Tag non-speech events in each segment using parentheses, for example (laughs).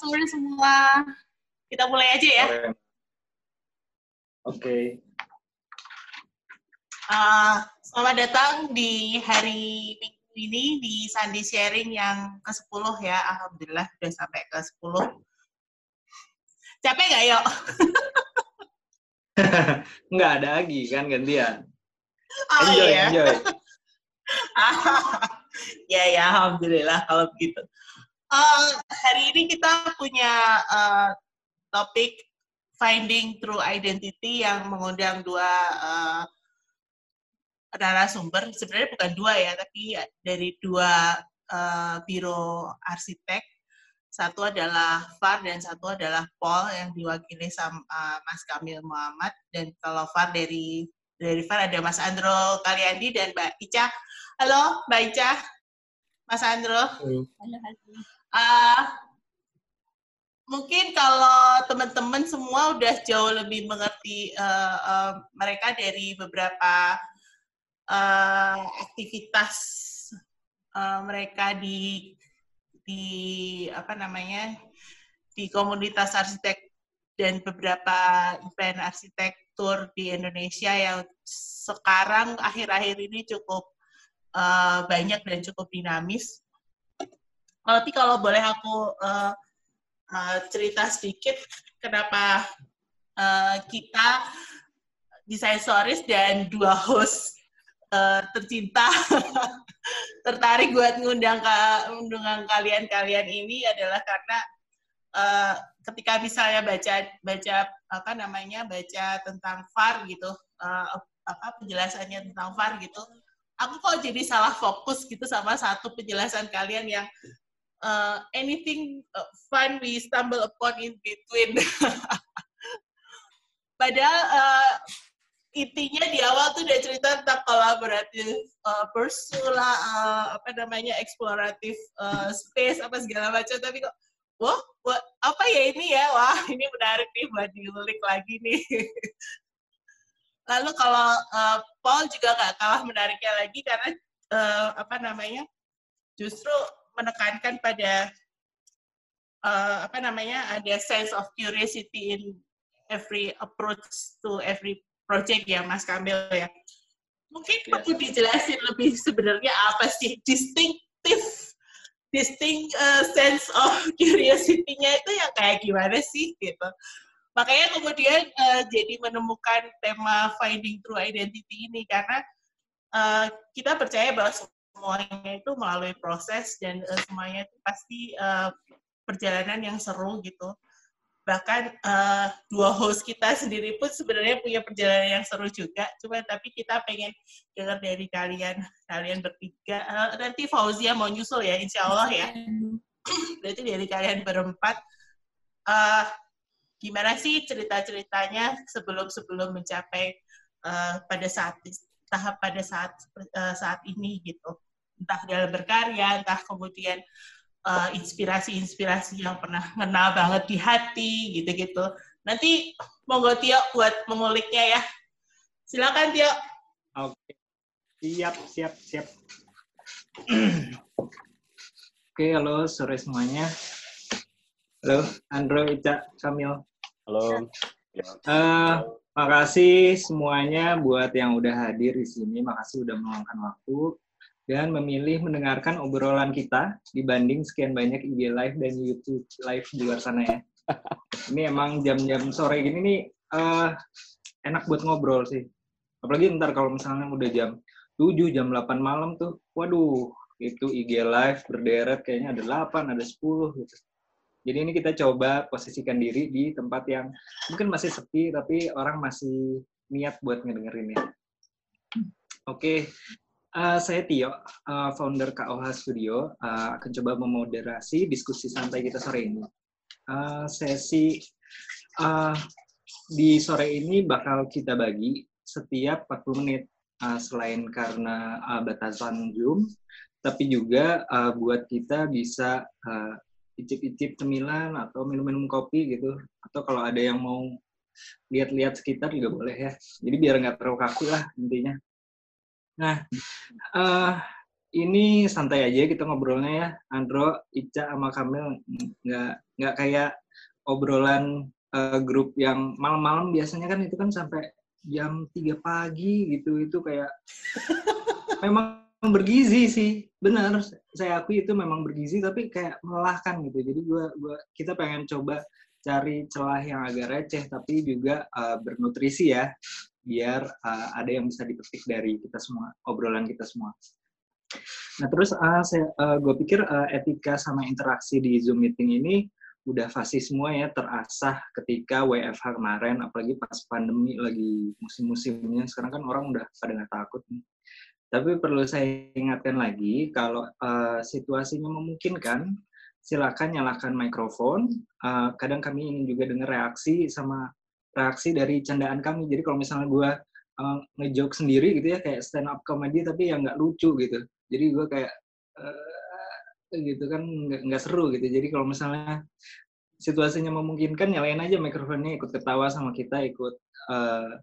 sore semua. Kita mulai aja ya. Oke. Okay. Uh, selamat datang di hari Minggu ini di Sandi Sharing yang ke-10 ya. Alhamdulillah sudah sampai ke-10. Capek nggak, yuk? (laughs) Nggak ada lagi, kan gantian. Oh, enjoy, iya. enjoy. (laughs) ya, ya, Alhamdulillah kalau begitu. Uh, hari ini kita punya uh, topik finding true identity yang mengundang dua uh, narasumber. Sebenarnya bukan dua ya, tapi dari dua uh, biro arsitek. Satu adalah Far dan satu adalah Paul yang diwakili sama uh, Mas Kamil Muhammad. Dan kalau Far dari dari Far ada Mas Andro Kaliandi dan Mbak Ica. Halo, Mbak Ica. Mas Andro. Halo, halo. Uh, mungkin kalau teman-teman semua udah jauh lebih mengerti uh, uh, mereka dari beberapa uh, aktivitas uh, mereka di di apa namanya di komunitas arsitek dan beberapa event arsitektur di Indonesia yang sekarang akhir-akhir ini cukup uh, banyak dan cukup dinamis tapi kalau boleh aku uh, uh, cerita sedikit kenapa uh, kita stories dan dua host uh, tercinta (laughs) tertarik buat ngundang ke undang kalian-kalian ini adalah karena uh, ketika misalnya baca baca apa namanya baca tentang VAR gitu uh, apa penjelasannya tentang VAR gitu aku kok jadi salah fokus gitu sama satu penjelasan kalian yang uh, anything uh, fun we stumble upon in between. (laughs) Padahal uh, intinya di awal tuh udah cerita tentang kolaboratif uh, uh, apa namanya eksploratif uh, space apa segala macam. Tapi kok, wah, wah, apa ya ini ya? Wah, (laughs) ini menarik nih buat diulik lagi nih. (laughs) Lalu kalau uh, Paul juga gak kalah menariknya lagi karena uh, apa namanya justru menekankan pada uh, apa namanya ada sense of curiosity in every approach to every project ya Mas Kamil ya. Mungkin yes. perlu dijelasin lebih sebenarnya apa sih distinctive distinct uh, sense of (laughs) curiosity-nya itu yang kayak gimana sih gitu. Makanya kemudian uh, jadi menemukan tema finding true identity ini karena uh, kita percaya bahwa semuanya itu melalui proses dan uh, semuanya itu pasti uh, perjalanan yang seru gitu. Bahkan uh, dua host kita sendiri pun sebenarnya punya perjalanan yang seru juga. Cuma tapi kita pengen dengar dari kalian, kalian bertiga. Uh, nanti Fauzia mau nyusul ya, insya Allah ya. Berarti dari kalian berempat. Uh, gimana sih cerita-ceritanya sebelum-sebelum mencapai uh, pada saat tahap pada saat uh, saat ini gitu. Entah dalam berkarya entah kemudian inspirasi-inspirasi uh, yang pernah ngena banget di hati gitu-gitu. Nanti monggo Tio buat menguliknya ya. Silakan Tio. Oke. Siap siap siap. (clears throat) Oke halo sore semuanya. Halo Andro Ica Kamil. Halo. Uh, makasih semuanya buat yang udah hadir di sini. Makasih udah meluangkan waktu dan memilih mendengarkan obrolan kita dibanding sekian banyak IG Live dan YouTube Live di luar sana ya. (laughs) ini emang jam-jam sore gini nih uh, enak buat ngobrol sih. Apalagi ntar kalau misalnya udah jam 7, jam 8 malam tuh, waduh, itu IG Live berderet kayaknya ada 8, ada 10 gitu. Jadi ini kita coba posisikan diri di tempat yang mungkin masih sepi tapi orang masih niat buat ngedengerin ya. Oke, uh, saya Tio, uh, founder KOH Studio, uh, akan coba memoderasi diskusi santai kita sore ini. Uh, sesi uh, di sore ini bakal kita bagi setiap 40 menit, uh, selain karena uh, batasan Zoom, tapi juga uh, buat kita bisa uh, icip-icip cemilan atau minum-minum kopi gitu. Atau kalau ada yang mau lihat-lihat sekitar juga boleh ya. Jadi biar nggak terlalu kaku lah intinya. Nah uh, ini santai aja kita ngobrolnya ya, Andro, Ica, sama Kamil. Nggak nggak kayak obrolan uh, grup yang malam-malam biasanya kan itu kan sampai jam 3 pagi gitu. Itu kayak (laughs) memang bergizi sih. Benar saya akui itu memang bergizi tapi kayak melelahkan gitu. Jadi gua gua kita pengen coba cari celah yang agak receh tapi juga uh, bernutrisi ya biar uh, ada yang bisa dipetik dari kita semua obrolan kita semua. Nah terus uh, saya uh, gue pikir uh, etika sama interaksi di zoom meeting ini udah fasih semua ya terasah ketika WFH kemarin apalagi pas pandemi lagi musim-musimnya. Sekarang kan orang udah pada nggak takut nih tapi perlu saya ingatkan lagi kalau uh, situasinya memungkinkan silakan nyalakan mikrofon. Uh, kadang kami ingin juga dengar reaksi sama reaksi dari candaan kami. Jadi kalau misalnya gue uh, ngejoke sendiri gitu ya kayak stand up comedy tapi yang nggak lucu gitu. Jadi gue kayak uh, gitu kan nggak seru gitu. Jadi kalau misalnya situasinya memungkinkan nyalain aja mikrofonnya ikut ketawa sama kita ikut uh,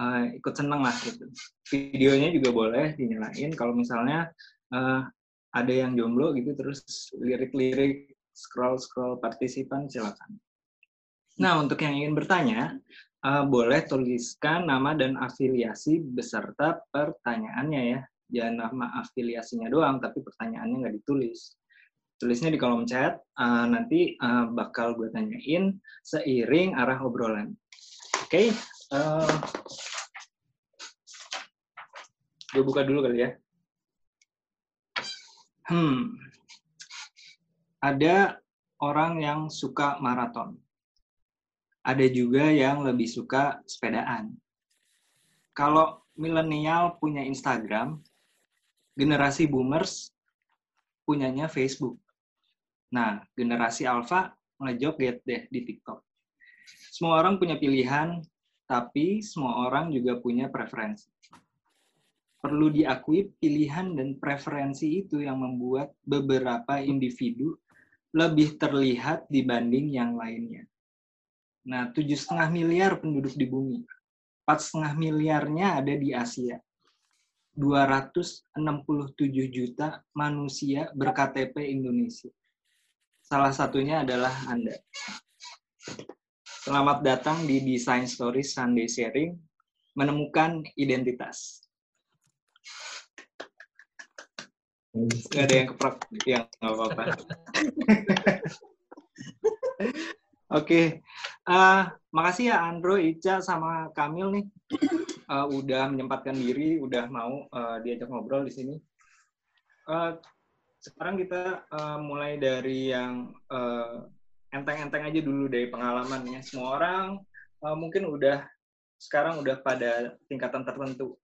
uh, ikut seneng lah gitu videonya juga boleh dinyalain kalau misalnya uh, ada yang jomblo gitu terus lirik-lirik scroll scroll partisipan silakan nah untuk yang ingin bertanya uh, boleh tuliskan nama dan afiliasi beserta pertanyaannya ya jangan nama afiliasinya doang, tapi pertanyaannya nggak ditulis. Tulisnya di kolom chat, uh, nanti uh, bakal gue tanyain seiring arah obrolan. Oke? Uh, eh, gue buka dulu kali ya. Hmm, ada orang yang suka maraton. Ada juga yang lebih suka sepedaan. Kalau milenial punya Instagram, generasi boomers punyanya Facebook. Nah, generasi alpha ngejoget deh di TikTok. Semua orang punya pilihan, tapi semua orang juga punya preferensi. Perlu diakui pilihan dan preferensi itu yang membuat beberapa individu lebih terlihat dibanding yang lainnya. Nah, tujuh setengah miliar penduduk di bumi, empat setengah miliarnya ada di Asia, 267 juta manusia berKTP Indonesia. Salah satunya adalah Anda. Selamat datang di Design Stories Sunday Sharing, menemukan identitas. Gak ada yang keprok, yang nggak apa-apa. (laughs) Oke, okay. uh, makasih ya Andro, Ica, sama Kamil nih uh, udah menyempatkan diri, udah mau uh, diajak ngobrol di sini. Uh, sekarang kita uh, mulai dari yang enteng-enteng aja dulu dari pengalaman ya. Semua orang uh, mungkin udah sekarang udah pada tingkatan tertentu.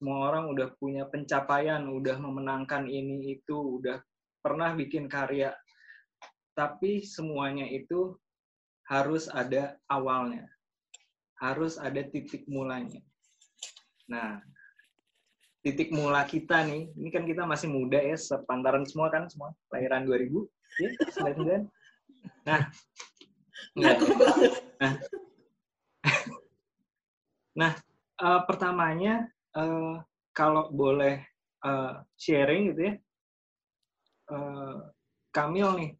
Semua orang udah punya pencapaian, udah memenangkan ini itu, udah pernah bikin karya. Tapi semuanya itu harus ada awalnya, harus ada titik mulanya. Nah, titik mula kita nih, ini kan kita masih muda ya, sepantaran semua kan, semua lahiran 2000, ya, 99. Nah. Nah, (laughs) nah uh, pertamanya, uh, kalau boleh uh, sharing gitu ya, uh, Kamil nih,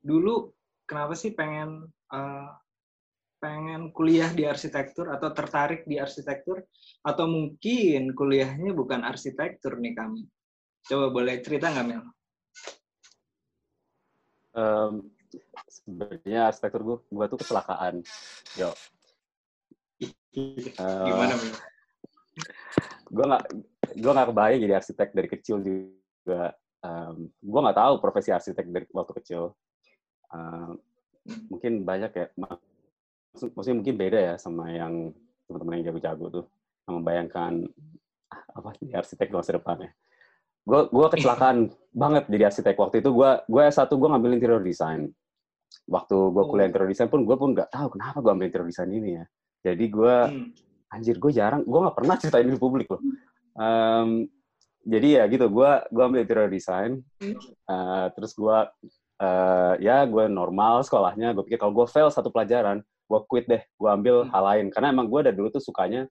dulu kenapa sih pengen uh, pengen kuliah di arsitektur atau tertarik di arsitektur atau mungkin kuliahnya bukan arsitektur nih kami. Coba boleh cerita nggak Mel? Um, sebenarnya arsitektur gue, gue tuh kecelakaan. Yo. Uh, (laughs) Gimana? Gue nggak gue nggak kebayang jadi arsitek dari kecil juga. Um, gue nggak tahu profesi arsitek dari waktu kecil. Uh, mungkin banyak ya maksudnya mungkin beda ya sama yang teman-teman yang jago-jago tuh yang membayangkan ah, apa sih arsitek masa depannya gue gue kecelakaan (laughs) banget jadi arsitek waktu itu gue gue satu gue ngambil interior design waktu gue kuliah oh. interior design pun gue pun nggak tahu kenapa gue ambil interior design ini ya jadi gue hmm. anjir gue jarang gue nggak pernah (laughs) ceritain di publik loh um, jadi ya gitu gue gue ambil interior design uh, terus gue uh, ya gue normal sekolahnya gue pikir kalau gue fail satu pelajaran gue quit deh gue ambil hmm. hal lain karena emang gue dari dulu tuh sukanya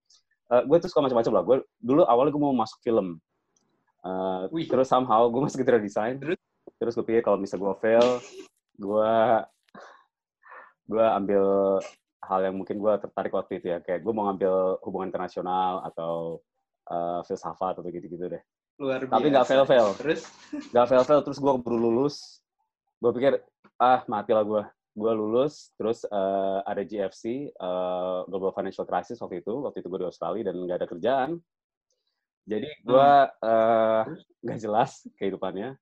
uh, gue tuh suka macam-macam lah gue dulu awalnya gue mau masuk film Uh, Wih. terus somehow gue masuk interior design. Terus? Terus gue pikir kalau misalnya gue fail, gue gue ambil hal yang mungkin gue tertarik waktu itu ya. Kayak gue mau ngambil hubungan internasional atau uh, filsafat atau gitu-gitu deh. Luar biasa. Tapi nggak fail-fail. Terus? Gak fail-fail, terus gue baru lulus. Gue pikir, ah mati lah gue. Gue lulus, terus uh, ada GFC, uh, Global Financial Crisis waktu itu. Waktu itu gue di Australia dan nggak ada kerjaan. Jadi gue uh, nggak jelas kehidupannya.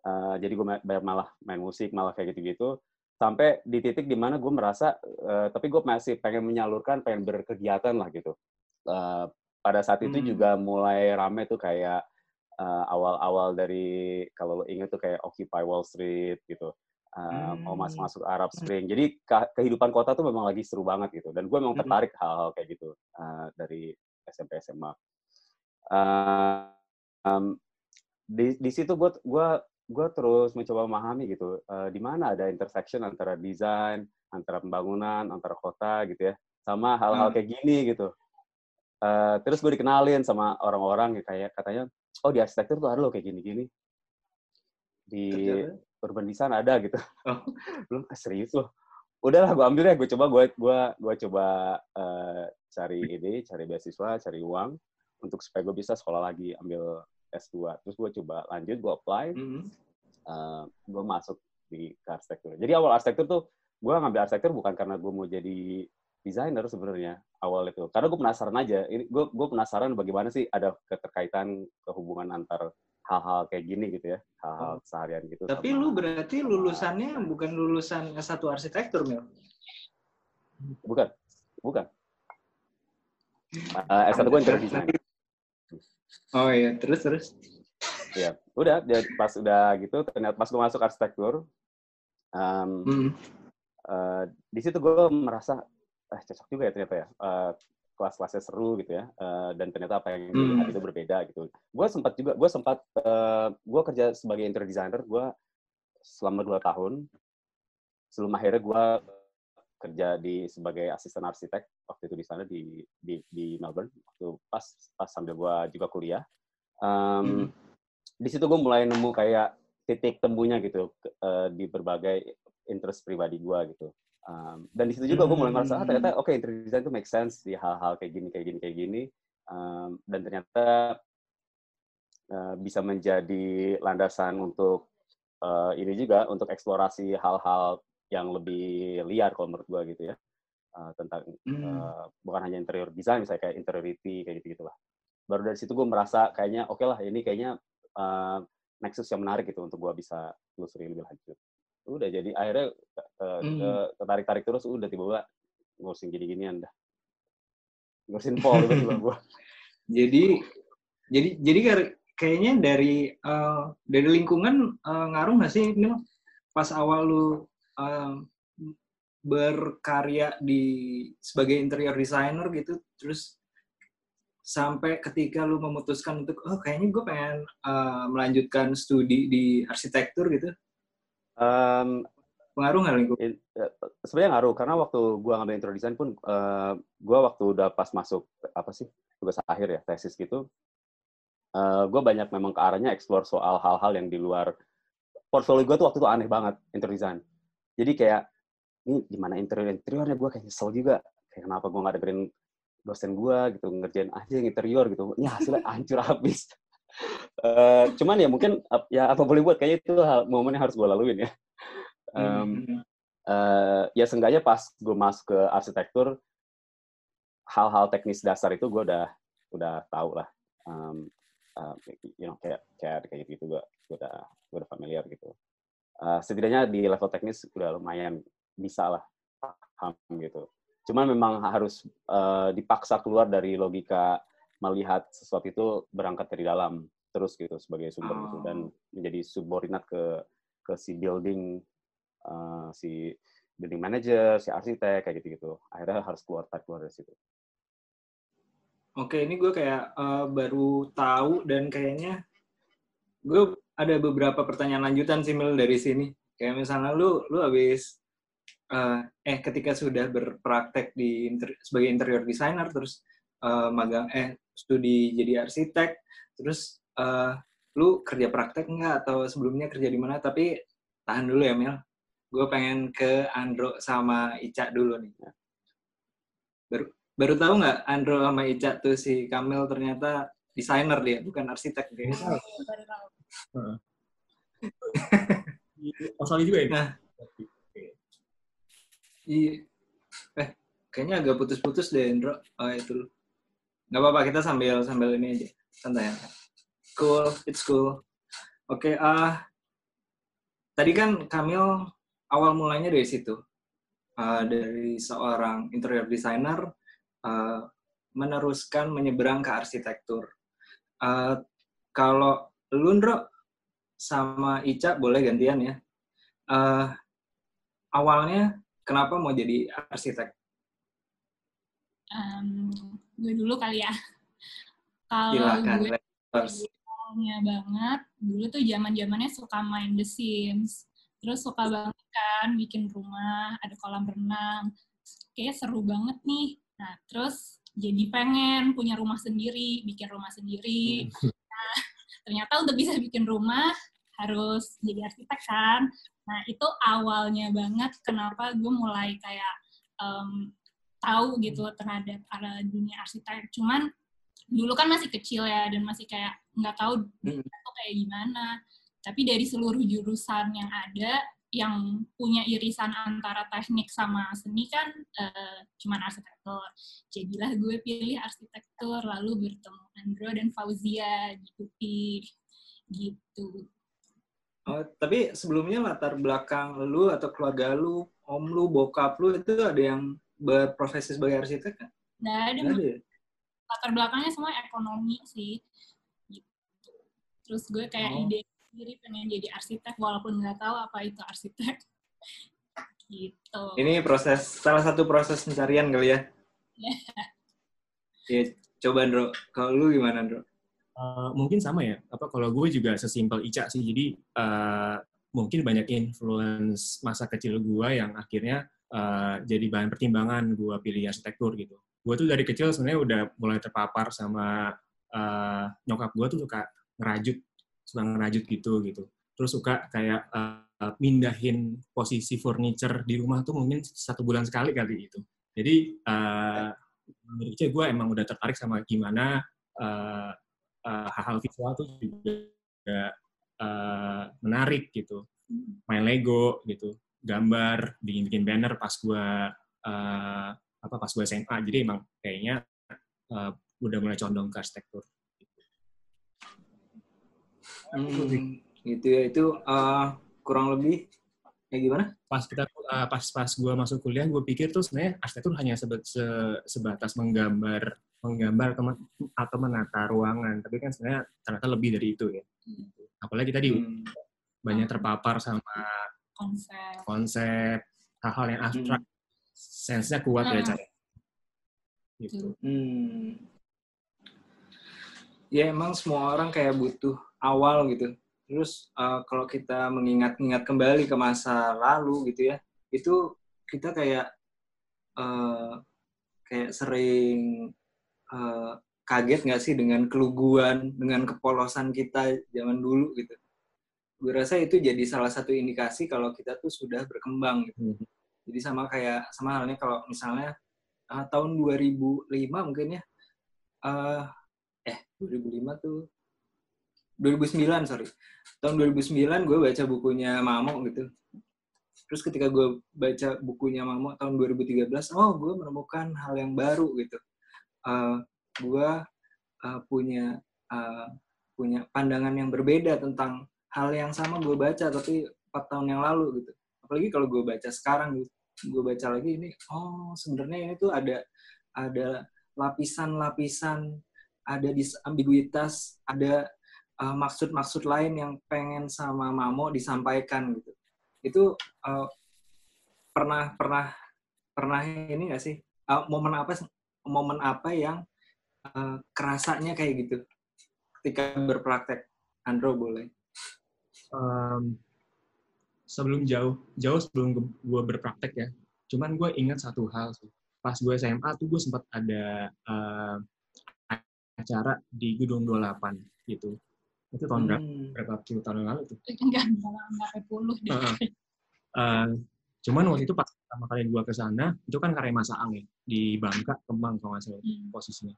Uh, jadi gue malah main musik, malah kayak gitu-gitu. Sampai di titik di mana gue merasa, uh, tapi gue masih pengen menyalurkan, pengen berkegiatan lah gitu. Uh, pada saat itu Hmm. juga mulai rame tuh kayak uh, awal-awal dari kalau lo inget tuh kayak Occupy Wall Street gitu. Uh, mau Hmm. masuk-masuk Arab Spring. Jadi kehidupan kota tuh memang lagi seru banget gitu. Dan gue memang Hmm. tertarik hal-hal kayak gitu uh, dari SMP SMA. Uh, um, di di situ gue gua gue terus mencoba memahami gitu uh, di mana ada intersection antara desain, antara pembangunan, antara kota gitu ya, sama hal-hal Hmm. kayak gini gitu. Uh, terus gue dikenalin sama orang-orang yang kayak katanya, oh di arsitektur tuh ada loh kayak gini-gini. Di Ternyata? urban design ada gitu. Oh. (laughs) Belum ah, serius loh. Udahlah gue ambil ya, gue coba gue gua gua coba uh, cari ide, cari beasiswa, cari uang untuk supaya gue bisa sekolah lagi ambil S2. Terus gue coba lanjut, gue apply, Hmm. uh, gue masuk di ke arsitektur. Jadi awal arsitektur tuh gue ngambil arsitektur bukan karena gue mau jadi desainer sebenarnya awal itu. Karena gue penasaran aja. Ini gue gue penasaran bagaimana sih ada keterkaitan kehubungan antar hal-hal kayak gini gitu ya, hal-hal seharian gitu. Tapi sama- lu berarti lulusannya bukan lulusan S1 arsitektur, Mil? bukan, bukan. Uh, S1 gue interior design. Oh iya, terus terus. Ya, udah. Dia pas udah gitu, ternyata pas gue masuk arsitektur, um, Hmm. eh, di situ gue merasa eh cocok juga ya ternyata ya Eh, kelas-kelasnya seru gitu ya Eh, dan ternyata apa yang dilihat Hmm. itu berbeda gitu gue sempat juga gue sempat gue kerja sebagai interior designer gue selama dua tahun sebelum akhirnya gue kerja di sebagai asisten arsitek waktu itu di sana di di, di Melbourne. Waktu pas pas sambil gue juga kuliah. Em, Hmm. di situ gue mulai nemu kayak titik temunya gitu eh, di berbagai interest pribadi gue gitu. Um, dan di situ juga gue mulai merasa ah, ternyata oke interior design itu make sense di hal-hal kayak gini kayak gini kayak gini. Um, dan ternyata uh, bisa menjadi landasan untuk uh, ini juga untuk eksplorasi hal-hal yang lebih liar kalau menurut gue gitu ya. Uh, tentang uh, bukan hanya interior design misalnya kayak interiority kayak gitu gitulah baru dari situ gue merasa kayaknya oke lah ini kayaknya uh, nexus yang menarik gitu untuk gue bisa telusuri lebih lanjut. Udah jadi akhirnya uh, Hmm. tertarik tarik terus udah tiba-tiba ngurusin gini-ginian dah. Ngurusin pol tiba-tiba gue (laughs) Jadi jadi jadi kayaknya dari eh, dari lingkungan eh, ngaruh nggak sih Mil? Pas awal lu berkarya di sebagai interior designer gitu, terus sampai ketika lu memutuskan untuk oh kayaknya gue pengen eh, melanjutkan studi di arsitektur gitu, Um, pengaruh nggak lingkungan? in- eh, sebenarnya ngaruh karena waktu gua ngambil interior design pun eh, gua waktu udah pas masuk apa sih tugas akhir ya tesis gitu eh, gua banyak memang ke arahnya explore soal hal-hal yang di luar portfolio gua tuh waktu itu aneh banget interior design jadi kayak ini gimana interior interiornya? Gua kayak nyesel juga. Kayak kenapa gua nggak dengerin dosen gua gitu ngerjain aja yang interior gitu? Ini hasilnya hancur (laughs) habis. Eh, cuman ya mungkin ya apa boleh buat kayaknya itu hal momen yang harus gua laluin ya. Hmm. eh ya seenggaknya pas gue masuk ke arsitektur hal-hal teknis dasar itu gue udah udah tahu lah. Um, uh, you know kayak kayak kayak gitu gue udah gue udah familiar gitu Eh, setidaknya di level teknis udah lumayan bisa lah paham gitu cuman memang harus eh, dipaksa keluar dari logika melihat sesuatu itu berangkat dari dalam terus gitu sebagai sumber gitu dan menjadi subordinat ke ke si building eh, si building manager, si arsitek kayak gitu-gitu. Akhirnya harus keluar keluar dari situ. Oke, ini gue kayak eh, baru tahu dan kayaknya gue ada beberapa pertanyaan lanjutan sih Mil dari sini. Kayak misalnya lu lu habis eh, eh ketika sudah berpraktek di inter- sebagai interior designer terus eh, magang eh studi jadi arsitek terus eh, lu kerja praktek nggak atau sebelumnya kerja di mana? Tapi tahan dulu ya Mel. Gue pengen ke Andro sama Ica dulu nih. Baru baru tahu nggak Andro sama Ica tuh si Kamil ternyata desainer dia, bukan arsitek dia. Baru tahu. Australia (laughs) juga ya? Nah. Iya. Eh, kayaknya agak putus-putus deh, Andro. Oh, itu. Nggak apa-apa, kita sambil sambil ini aja. Santai. Cool, it's cool. Oke, ah tadi kan Kamil awal mulanya dari situ. Ah, dari seorang interior designer ah, meneruskan menyeberang ke arsitektur. Ah, kalau lu, Ndro, sama Ica boleh gantian ya. Ah, awalnya kenapa mau jadi arsitek? Em, gue dulu kali ya. Kalau Silakan, gue awalnya banget, dulu tuh zaman zamannya suka main The Sims. Terus suka banget kan bikin rumah, ada kolam renang. Kayaknya seru banget nih. Nah, terus jadi pengen punya rumah sendiri, bikin rumah sendiri. Nah, ternyata untuk bisa bikin rumah harus jadi arsitek kan. Nah, itu awalnya banget kenapa gue mulai kayak em, tahu gitu terhadap arah dunia arsitek. Cuman dulu kan masih kecil ya dan masih kayak nggak tahu Hmm. itu kayak gimana. Tapi dari seluruh jurusan yang ada, yang punya irisan antara teknik sama seni kan eh, cuman arsitektur. Jadilah gue pilih arsitektur, lalu bertemu Andro dan Fauzia di UPI. Gitu. Oh, tapi sebelumnya latar belakang lu atau keluarga lu, om lu, bokap lu itu ada yang berprofesi sebagai arsitek kan? Nggak ada Nggak ada ya? latar belakangnya semua ekonomi sih. Gitu. Terus gue kayak Oh. ide sendiri pengen jadi arsitek walaupun nggak tahu apa itu arsitek. (laughs) gitu. Ini proses salah satu proses pencarian kali ya. Ya, coba Andro. Kalau lu gimana, Andro? Uh, mungkin sama ya. Apa kalau gue juga sesimpel Ica sih. Jadi uh, mungkin banyak influence masa kecil gue yang akhirnya uh, jadi bahan pertimbangan gue pilih arsitektur gitu. Gue tuh dari kecil sebenarnya udah mulai terpapar sama uh, nyokap gue tuh suka ngerajut, suka ngerajut gitu gitu. Terus suka kayak uh, mindahin posisi furniture di rumah tuh mungkin satu bulan sekali kali itu. Jadi uh, Ica gue emang udah tertarik sama gimana uh, uh, hal-hal visual tuh juga uh, menarik gitu. Main Lego gitu, gambar, bikin-bikin banner pas gua uh, apa pas gua SMA. Jadi emang kayaknya uh, udah mulai condong ke arsitektur. Hmm, gitu ya. Itu uh, kurang lebih ya gimana? Pas kita uh, pas pas gua masuk kuliah, gue pikir tuh sebenarnya arsitektur hanya sebe- se- sebatas menggambar menggambar atau men- atau menata ruangan, tapi kan sebenarnya ternyata lebih dari itu ya. Apalagi tadi Hmm. banyak terpapar sama Konsep. konsep hal-hal yang abstrak sense-nya kuat ya Hmm. cara gitu Hmm. Ya emang semua orang kayak butuh awal gitu. Terus uh, kalau kita mengingat-ingat kembali ke masa lalu gitu ya, itu kita kayak uh, kayak sering uh, kaget nggak sih dengan keluguan, dengan kepolosan kita zaman dulu gitu. Gue rasa itu jadi salah satu indikasi kalau kita tuh sudah berkembang gitu. Mhm. Jadi sama kayak sama halnya kalau misalnya uh, tahun 2005 mungkin ya eh eh 2005 tuh 2009 sorry. Tahun 2009 gue baca bukunya Mamo gitu. Terus ketika gue baca bukunya Mamo tahun 2013 oh gue menemukan hal yang baru gitu. Eh gue eh, punya eh, punya pandangan yang berbeda tentang hal yang sama gue baca tapi empat tahun yang lalu gitu. Apalagi kalau gue baca sekarang gitu. Gue baca lagi ini oh sebenarnya ini tuh ada ada lapisan-lapisan ada disambiguitas ada uh, maksud-maksud lain yang pengen sama Mamo disampaikan gitu. Itu uh, pernah pernah pernah ini nggak sih? Uh, momen apa momen apa yang uh, kerasanya kayak gitu? Ketika berpraktek. Andro boleh. Em, sebelum jauh jauh sebelum gue berpraktek ya. Cuman gue ingat satu hal sih. Pas gue SMA tuh gue sempat ada eh, acara di gedung 28 gitu Itu tahun berapa? Hmm. Berapa puluh tahun lalu tuh. Enggak, enggak sampai puluh deh. Heeh. Eh, cuman waktu itu pas pertama kali gua ke sana, itu kan karya Masa Ang ya, di Bangka, Kemang kalau nggak salah Hmm. posisinya.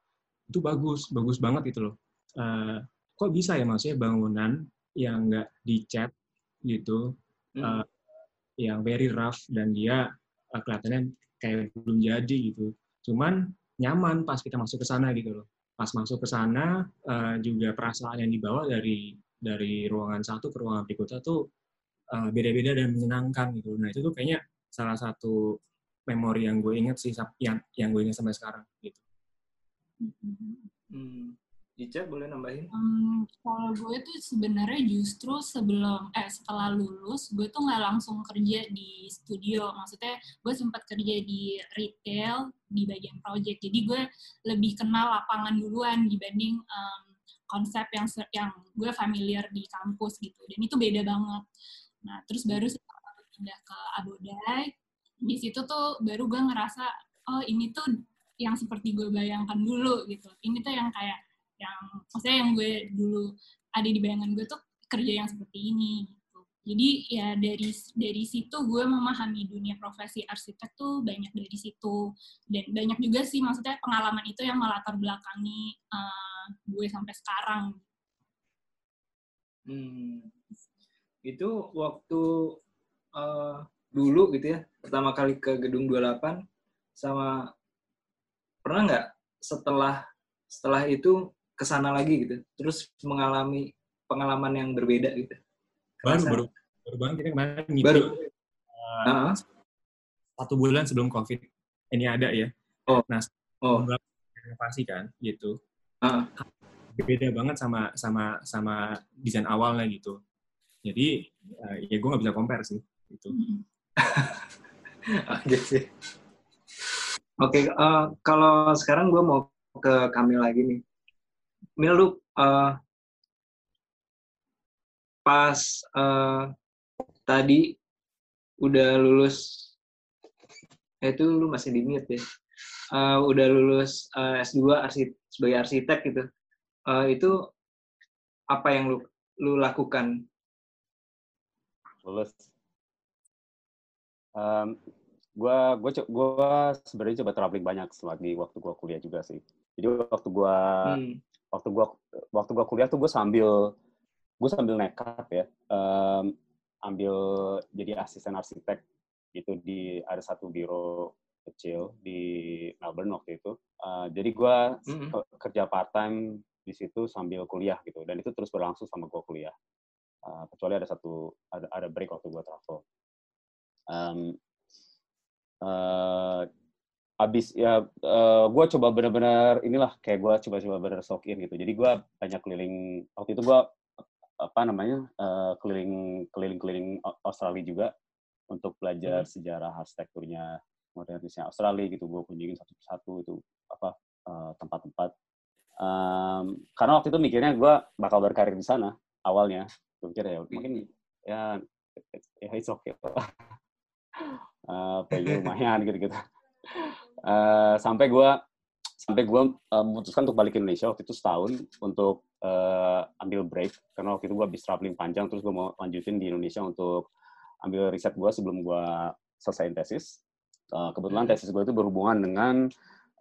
Itu bagus, bagus banget gitu loh. Eh, kok bisa ya maksudnya bangunan yang nggak dicat gitu, Hmm. eh, yang very rough dan dia eh, kelihatannya kayak belum jadi gitu. Cuman nyaman pas kita masuk ke sana gitu loh. Pas masuk ke sana eh, juga perasaan yang dibawa dari dari ruangan satu ke ruangan berikutnya tuh eh, beda-beda dan menyenangkan gitu. Nah itu tuh kayaknya salah satu memori yang gue inget sih yang yang gue inget sampai sekarang gitu. Hmm. Ica boleh nambahin? Hmm, kalau gue tuh sebenarnya justru sebelum eh setelah lulus gue tuh nggak langsung kerja di studio. Maksudnya gue sempat kerja di retail di bagian project. Jadi gue lebih kenal lapangan duluan dibanding em, konsep yang yang gue familiar di kampus gitu. Dan itu beda banget. Nah terus baru setelah pindah ke Abodai di situ tuh baru gue ngerasa oh ini tuh yang seperti gue bayangkan dulu gitu. Ini tuh yang kayak yang maksudnya yang gue dulu ada di bayangan gue tuh kerja yang seperti ini gitu. Jadi ya dari dari situ gue memahami dunia profesi arsitek tuh banyak dari situ dan banyak juga sih maksudnya pengalaman itu yang melatar belakangi eh, gue sampai sekarang. Hmm. Itu waktu eh, dulu gitu ya, pertama kali ke gedung 28 sama pernah nggak setelah setelah itu ke sana lagi gitu, terus mengalami pengalaman yang berbeda gitu. Baru Kerasa? baru baru banget kita kemarin ngisi Baru? eh, Ah, satu bulan sebelum COVID ini ada ya. Oh. Nah, oh, renovasi kan gitu. ah, beda banget sama sama sama desain awalnya gitu. Jadi eh, ya gue nggak bisa compare sih gitu. oke (laughs) sih. Oke, eh, kalau sekarang gue mau ke Kamil lagi nih. Mil, lu eh, pas eh, tadi udah lulus, eh, itu lu masih di mute ya, Eh, udah lulus eh, S2 arsi- sebagai arsitek gitu, Eh, itu apa yang lu lu lakukan? lulus. Um, gua gua co- gua sebenarnya coba traveling banyak setelah di waktu gua kuliah juga sih. Jadi waktu gua Hmm, waktu gua waktu gua kuliah tuh gua sambil gua sambil nekat ya em, ambil jadi asisten arsitek gitu di ada satu biro kecil di Melbourne waktu itu. Eh, jadi gua Mm-mm. ke- kerja part time di situ sambil kuliah gitu dan itu terus berlangsung sama gua kuliah. Eh, kecuali ada satu ada ada break waktu gua travel. Em, eh, abis ya gue coba bener-bener inilah kayak gue coba-coba bener soak in gitu. Jadi gue banyak keliling waktu itu gue apa namanya eh, keliling keliling-keliling Au- Australia juga untuk belajar sejarah arsitekturnya modernisnya Australia gitu. Gue kunjungin satu persatu itu apa eh, tempat-tempat. Em, karena waktu itu mikirnya gue bakal berkarir di sana awalnya. Gue pikir ya mungkin ya ya it's okay (laughs) Eh, pay lumayan gitu-gitu Eh, sampai gue sampai gue memutuskan untuk balik ke Indonesia waktu itu setahun untuk eh, ambil break. Karena waktu itu gue habis traveling panjang terus gue mau lanjutin di Indonesia untuk ambil riset gue sebelum gue selesai tesis. Eh, kebetulan tesis gue itu berhubungan dengan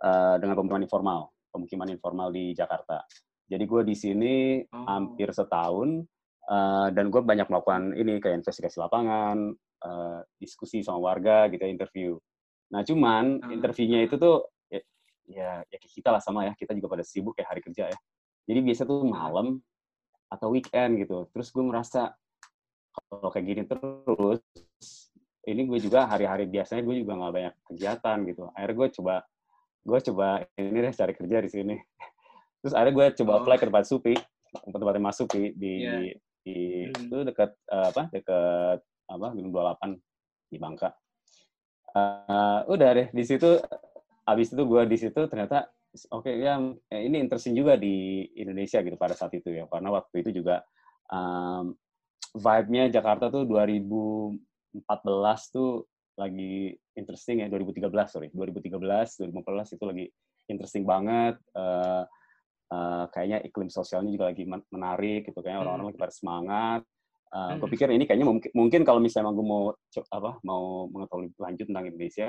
eh, dengan pemukiman informal pemukiman informal di Jakarta. Jadi gue di sini Oh. hampir setahun eh, dan gue banyak melakukan ini kayak investigasi lapangan eh, diskusi sama warga gitu ya, interview Nah, cuman Ah. interviewnya itu tuh ya, ya ya kita lah sama ya, kita juga pada sibuk kayak hari kerja ya. Jadi biasa tuh malam atau weekend gitu. Terus gue merasa kalau kayak gini terus, ini gue juga hari-hari biasanya gue juga nggak banyak kegiatan gitu. Akhirnya gue coba gue coba ini deh cari kerja di sini. (laughs) Terus akhirnya gue coba Oh. apply ke tempat Supi, tempat-tempatnya Mas Supi di Iya. di, di Hmm. itu dekat eh, apa dekat apa Gedung 28 di Bangka. Eh, udah deh di situ habis itu gue di situ ternyata oke ya eh, ini interesting juga di Indonesia gitu pada saat itu ya karena waktu itu juga um, vibe-nya Jakarta tuh 2014 tuh lagi interesting ya 2013 sorry 2013 2014 itu lagi interesting banget Eh, uh, kayaknya iklim sosialnya juga lagi menarik gitu kayaknya orang-orang Hmm. lagi pada semangat Uh, gue Hmm. pikir ini kayaknya mungkin, mungkin kalau misalnya gue mau apa mau mengetahui lanjut tentang Indonesia,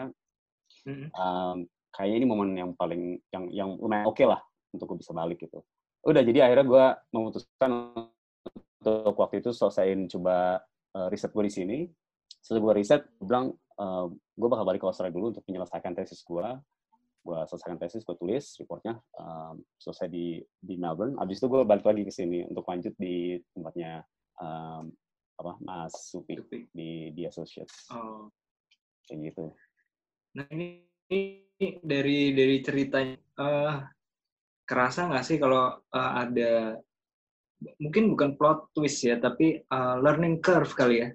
um, kayaknya ini momen yang paling yang yang lumayan oke lah untuk gue bisa balik gitu. Udah jadi akhirnya gue memutuskan untuk waktu itu selesaiin coba uh, riset gue di sini. Setelah gue riset, gue bilang uh, gue bakal balik ke Australia dulu untuk menyelesaikan tesis gue. Gue selesaikan tesis, gue tulis reportnya um, selesai di di Melbourne. Abis itu gue balik lagi ke sini untuk lanjut di tempatnya um, apa Mas Supi Supi. di di Associates Oh. kayak gitu. Nah ini, ini dari dari ceritanya eh kerasa nggak sih kalau eh, ada mungkin bukan plot twist ya tapi eh, learning curve kali ya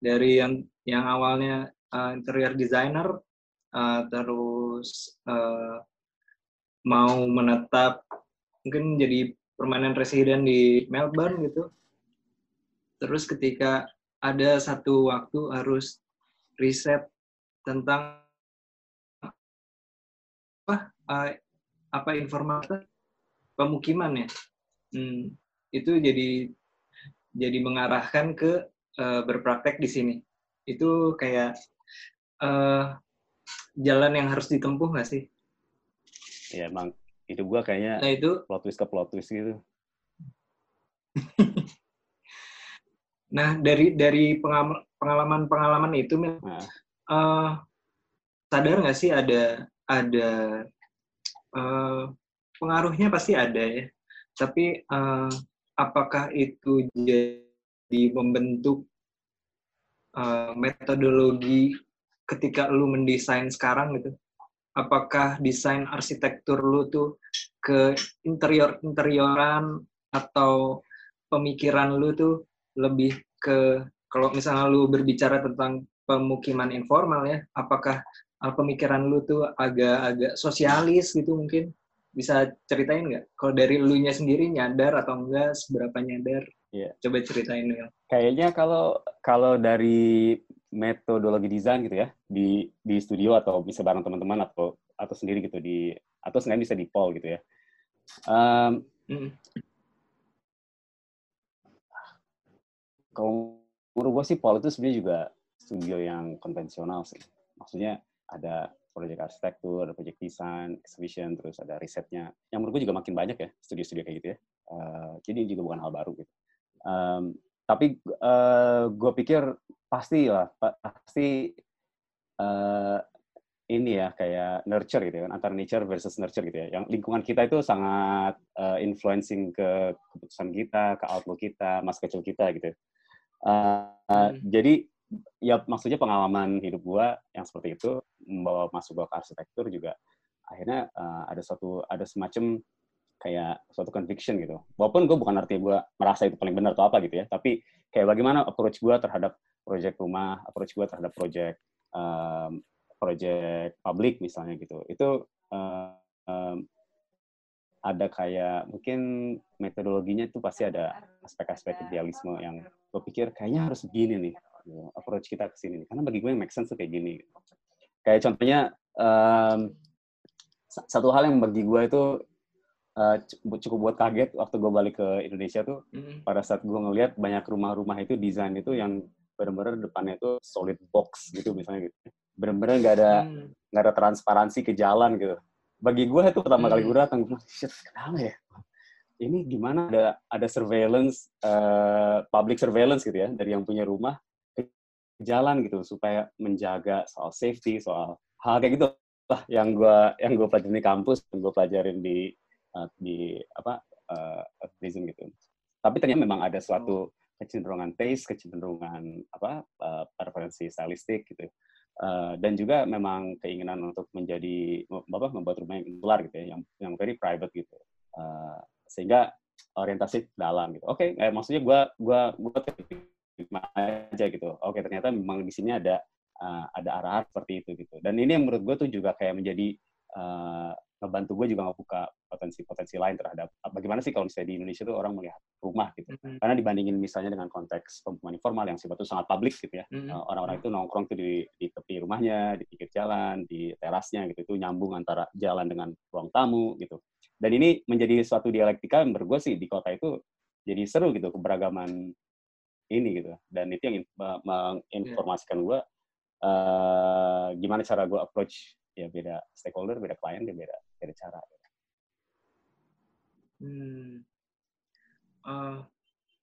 dari yang yang awalnya eh, interior designer eh, terus eh, mau menetap mungkin jadi permanent resident di Melbourne gitu terus ketika ada satu waktu harus riset tentang apa eh, apa informasi pemukiman ya. Hmm, itu jadi jadi mengarahkan ke eh, berpraktek di sini. Itu kayak eh, jalan yang harus ditempuh nggak sih? Ya emang itu gue kayaknya nah itu plot twist ke plot twist gitu. (laughs) nah dari dari pengalaman pengalaman itu Nah, eh, sadar nggak sih ada ada eh, pengaruhnya pasti ada ya. Tapi eh, apakah itu jadi membentuk eh, metodologi ketika lu mendesain sekarang gitu? Apakah desain arsitektur lu tuh ke interior interioran atau pemikiran lu tuh lebih ke kalau misalnya lu berbicara tentang pemukiman informal ya apakah uh, pemikiran lu tuh agak-agak sosialis gitu mungkin bisa ceritain nggak kalau dari lu nya sendiri nyadar atau enggak seberapa nyadar Iya. coba ceritain ya kayaknya kalau kalau dari metodologi desain gitu ya di di studio atau bisa bareng teman-teman atau atau sendiri gitu di atau sebenarnya bisa di poll gitu ya. Em, Mm. Kalau menurut gue sih Paul itu sebenarnya juga studio yang konvensional sih. Maksudnya ada proyek arsitektur, ada proyek desain, exhibition, terus ada risetnya. Yang menurut gue juga makin banyak ya studio-studio kayak gitu ya. Eh, jadi juga bukan hal baru gitu. Em, tapi gue pikir pasti lah, pa- pasti eh, ini ya kayak nurture gitu kan antara nature versus nurture gitu ya. Yang lingkungan kita itu sangat eh, influencing ke keputusan kita, ke outlook kita, masa kecil kita gitu. Eh, Hmm. Jadi ya maksudnya pengalaman hidup gua yang seperti itu membawa masuk gua ke arsitektur juga akhirnya eh, ada suatu ada semacam kayak suatu conviction gitu. Walaupun gue bukan artinya gue merasa itu paling benar atau apa gitu ya, tapi kayak bagaimana approach gue terhadap proyek rumah, approach gue terhadap proyek um, proyek publik misalnya gitu. Itu eh, em, ada kayak mungkin metodologinya itu pasti ada aspek-aspek idealisme yang gue pikir kayaknya harus begini nih gitu, approach kita ke sini nih. karena bagi gue yang make sense tuh kayak gini kayak contohnya sa- satu hal yang bagi gue itu eh, cu- cukup buat kaget waktu gue balik ke Indonesia tuh Mm. pada saat gue ngelihat banyak rumah-rumah itu desain itu yang benar-benar depannya itu solid box gitu misalnya gitu benar-benar nggak ada Mm. nggak ada transparansi ke jalan gitu. Bagi gue itu pertama kali Hmm. gue datang, gue shit, kenapa ya? Ini gimana ada ada surveillance, eh, public surveillance gitu ya dari yang punya rumah ke jalan gitu supaya menjaga soal safety, soal hal kayak gitu lah yang gue yang gue pelajarin di kampus, yang gue pelajarin di eh, di apa prison gitu. Tapi ternyata memang ada suatu kecenderungan taste, kecenderungan apa eh, preferensi stylistik gitu. Uh, dan juga memang keinginan untuk menjadi apa membuat rumah yang insular gitu ya, yang yang very private gitu. Uh, sehingga orientasi dalam gitu. Oke, eh, maksudnya gua gua gua terima aja gitu. Oke, ternyata memang di sini ada uh, ada arahan seperti itu gitu. Dan ini yang menurut gue tuh juga kayak menjadi uh, ngebantu gue juga ngebuka potensi-potensi lain terhadap bagaimana sih kalau misalnya di Indonesia tuh orang melihat rumah gitu. Mm. Karena dibandingin misalnya dengan konteks pemukiman informal yang sifatnya sangat publik gitu ya. Mm. Uh, orang-orang itu nongkrong tuh di, di tepi rumahnya, di pinggir jalan, di terasnya gitu. Itu nyambung antara jalan dengan ruang tamu gitu. dan ini menjadi suatu dialektika yang menurut gue sih di kota itu jadi seru gitu keberagaman ini gitu dan itu yang menginformasikan gue uh, gimana cara gue approach ya beda stakeholder beda klien ya beda beda cara hmm. uh,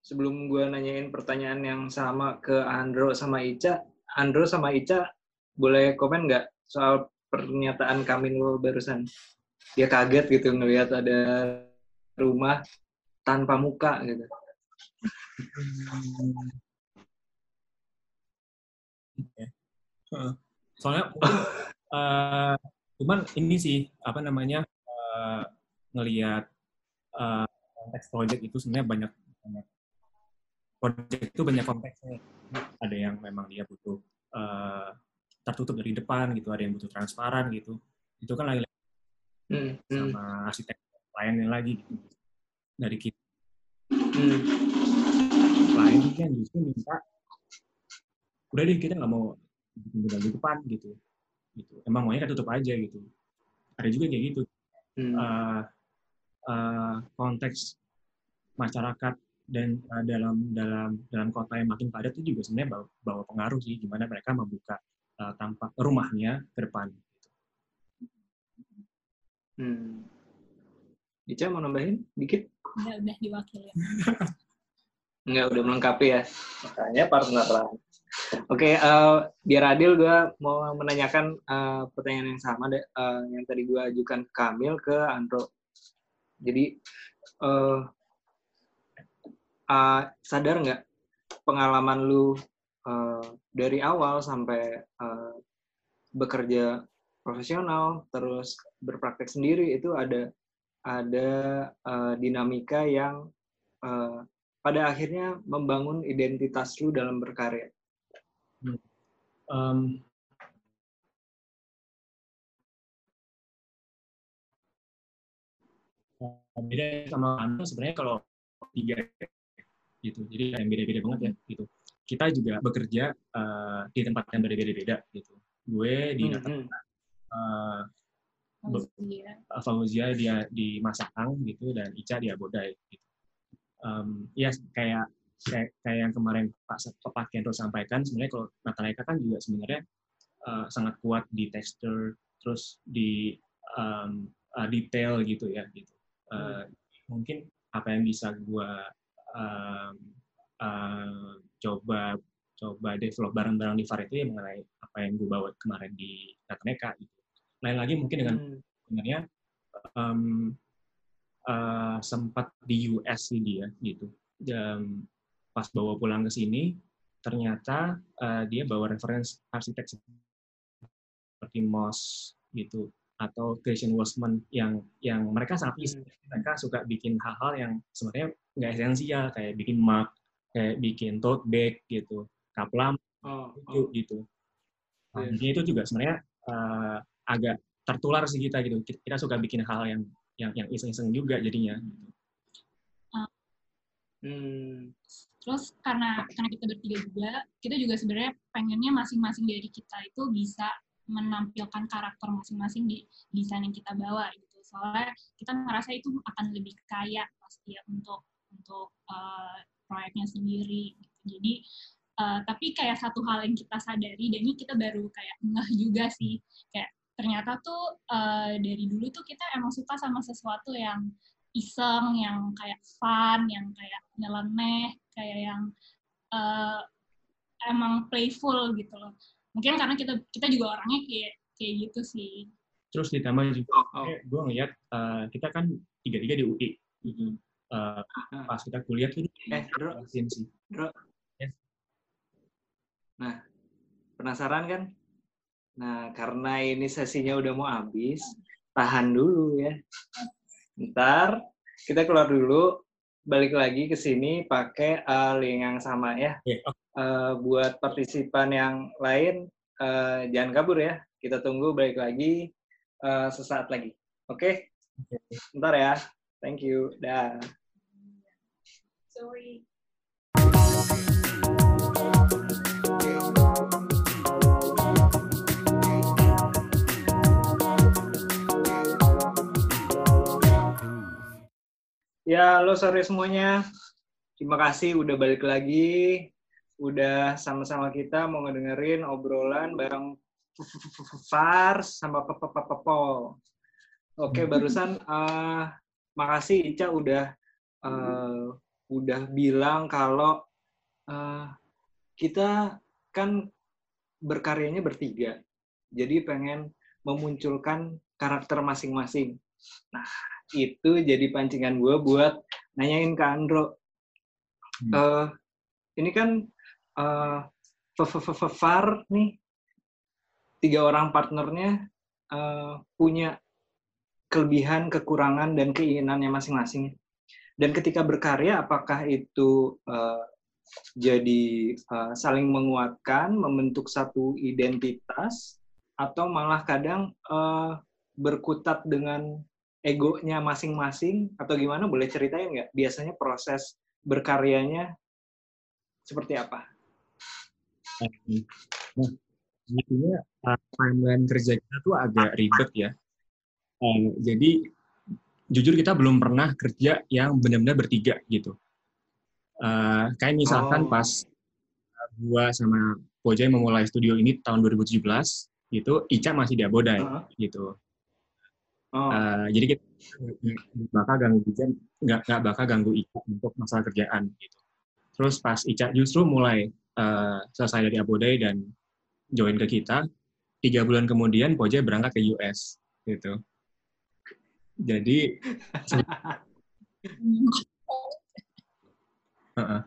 sebelum gue nanyain pertanyaan yang sama ke Andro sama Ica Andro sama Ica boleh komen nggak soal pernyataan Kamil barusan? Dia kaget gitu ngelihat ada rumah tanpa muka gitu. (laughs) Soalnya (laughs) uh, cuman ini sih apa namanya uh, ngelihat uh, konteks project itu sebenarnya banyak banyak project itu banyak konteksnya. Ada yang memang dia butuh uh, tertutup dari depan gitu, ada yang butuh transparan gitu. Itu kan lagi hmm, hmm. sama arsitek lainnya lagi gitu. Dari kita. Hmm lain kan justru minta udah deh kita nggak mau bikin di depan gitu gitu emang maunya kan tutup aja gitu ada juga kayak gitu hmm. uh, uh, konteks masyarakat dan uh, dalam dalam dalam kota yang makin padat itu juga sebenarnya bawa, bawa pengaruh sih gimana mereka membuka uh, tampak rumahnya ke depan. Gitu. Hmm. Ica mau nambahin dikit? Udah, udah diwakili. Enggak, (laughs) udah melengkapi ya. Makanya partner lah. Oke, okay, uh, eh, biar adil gue mau menanyakan uh, pertanyaan yang sama deh, uh, yang tadi gue ajukan ke Kamil ke Andro. Jadi, uh, uh, sadar nggak pengalaman lu uh, dari awal sampai uh, bekerja profesional, terus berpraktek sendiri itu ada ada uh, dinamika yang uh, pada akhirnya membangun identitas lu dalam berkarya? Um, beda sama Anda sebenarnya kalau tiga gitu. Jadi yang beda-beda banget ya gitu. Kita juga bekerja uh, di tempat yang berbeda-beda gitu. Gue di hmm, hmm. Uh, Fauzia. dia di Masakang gitu dan Ica di Abodai gitu. Um, ya kayak kayak, kayak yang kemarin Pak Pak Kendro sampaikan sebenarnya kalau Natalaika kan juga sebenarnya uh, sangat kuat di tekstur terus di um, uh, detail gitu ya gitu uh, mungkin apa yang bisa gue um, uh, coba coba develop bareng-bareng di VAR itu ya mengenai apa yang gue bawa kemarin di Natalaika gitu lain lagi mungkin dengan hmm. sebenarnya um, uh, sempat di US sih dia gitu. Dan pas bawa pulang ke sini, ternyata uh, dia bawa referensi arsitek seperti Moss gitu atau Christian Wolfman yang yang mereka sangat hmm. mereka suka bikin hal-hal yang sebenarnya nggak esensial kayak bikin mug kayak bikin tote bag gitu kaplam oh, oh. gitu nah, yes. itu juga sebenarnya uh, agak tertular sih kita gitu kita suka bikin hal yang yang yang iseng-iseng juga jadinya. Hmm. Terus karena karena kita bertiga juga, kita juga sebenarnya pengennya masing-masing dari kita itu bisa menampilkan karakter masing-masing di desain yang kita bawa gitu. Soalnya kita merasa itu akan lebih kaya pasti ya untuk untuk uh, proyeknya sendiri. Gitu. Jadi uh, tapi kayak satu hal yang kita sadari dan ini kita baru kayak ngeh juga sih kayak ternyata tuh uh, dari dulu tuh kita emang suka sama sesuatu yang iseng, yang kayak fun, yang kayak nyeleneh, kayak yang uh, emang playful gitu loh. Mungkin karena kita kita juga orangnya kayak kayak gitu sih. Terus ditambah juga, oh. gue ngeliat uh, kita kan tiga-tiga di UI. Mm-hmm. Uh, pas kita kuliah tuh eh, bro, sih. Bro. Yes. Nah, penasaran kan Nah, karena ini sesinya udah mau habis, tahan dulu ya. Ntar kita keluar dulu, balik lagi ke sini pakai uh, link yang sama ya. Yeah. Uh, buat partisipan yang lain, uh, jangan kabur ya. Kita tunggu balik lagi uh, sesaat lagi. Oke? Okay? okay. Ntar ya. Thank you. Dah. Sorry. Ya, halo sore semuanya. Terima kasih udah balik lagi. Udah sama-sama kita mau ngedengerin obrolan bareng (laughs) Fars sama Pol. Oke, barusan uh, makasih Ica udah uh, udah bilang kalau uh, kita kan berkaryanya bertiga. Jadi pengen memunculkan karakter masing-masing. Nah, itu jadi pancingan gue buat nanyain ke Andro. Hmm. Uh, ini kan uh, Far nih, tiga orang partnernya uh, punya kelebihan, kekurangan, dan keinginannya masing-masing. Dan ketika berkarya, apakah itu uh, jadi uh, saling menguatkan, membentuk satu identitas, atau malah kadang uh, berkutat dengan egonya masing-masing atau gimana boleh ceritain nggak biasanya proses berkaryanya seperti apa? Nah, intinya uh, timeline kerja kita tuh agak ribet ya. Uh, jadi jujur kita belum pernah kerja yang benar-benar bertiga gitu. Uh, kayak misalkan oh. pas gua sama Pojai memulai studio ini tahun 2017, gitu, Ica masih di Abodai, uh -huh. gitu. Oh. Uh, jadi kita bakal ganggu Ica, nggak nggak bakal ganggu Ica untuk masalah kerjaan gitu. Terus pas Ica justru mulai uh, selesai dari Abodai dan join ke kita, tiga bulan kemudian Poja berangkat ke US gitu. Jadi (laughs) uh -uh.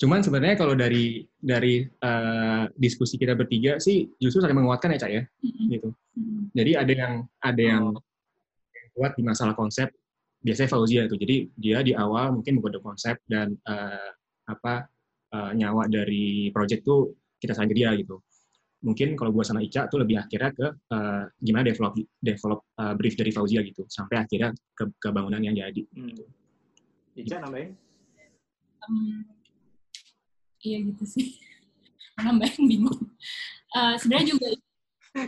Cuman sebenarnya kalau dari dari uh, diskusi kita bertiga sih justru saling menguatkan ya cak ya, mm -hmm. gitu. Jadi ada yang ada yang oh kuat di masalah konsep biasanya Fauzia itu. Jadi dia di awal mungkin membuat konsep dan uh, apa uh, nyawa dari project tuh kita saling dia gitu. Mungkin kalau gue sama Ica tuh lebih akhirnya ke uh, gimana develop develop uh, brief dari Fauzia gitu sampai akhirnya ke, ke bangunan yang jadi. Hmm. Ica nambahin? Um, iya gitu sih. (laughs) nambahin bingung. Uh, Sebenarnya juga,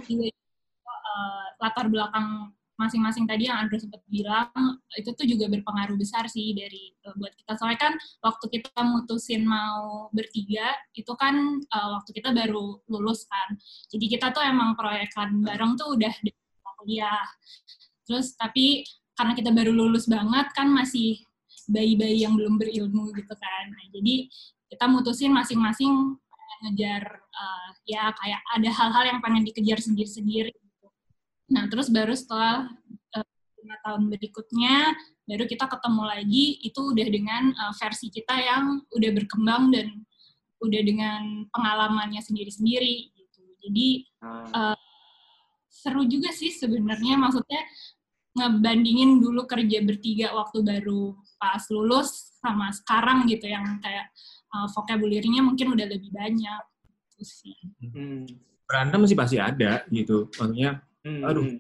juga uh, latar belakang masing-masing tadi yang Andrew sempat bilang itu tuh juga berpengaruh besar sih dari uh, buat kita. Soalnya kan waktu kita mutusin mau bertiga itu kan uh, waktu kita baru lulus kan. Jadi kita tuh emang proyekan bareng tuh udah di kuliah. Terus tapi karena kita baru lulus banget kan masih bayi-bayi yang belum berilmu gitu kan. Nah, jadi kita mutusin masing-masing ngejar uh, ya kayak ada hal-hal yang pengen dikejar sendiri-sendiri Nah, terus baru setelah eh, lima uh, tahun berikutnya, baru kita ketemu lagi, itu udah dengan uh, versi kita yang udah berkembang dan udah dengan pengalamannya sendiri-sendiri. Gitu. Jadi, uh, seru juga sih sebenarnya, maksudnya ngebandingin dulu kerja bertiga waktu baru pas lulus sama sekarang gitu, yang kayak uh, vocabulary-nya mungkin udah lebih banyak. Gitu sih. Hmm. Berantem sih pasti ada gitu, maksudnya hmm. aduh hmm.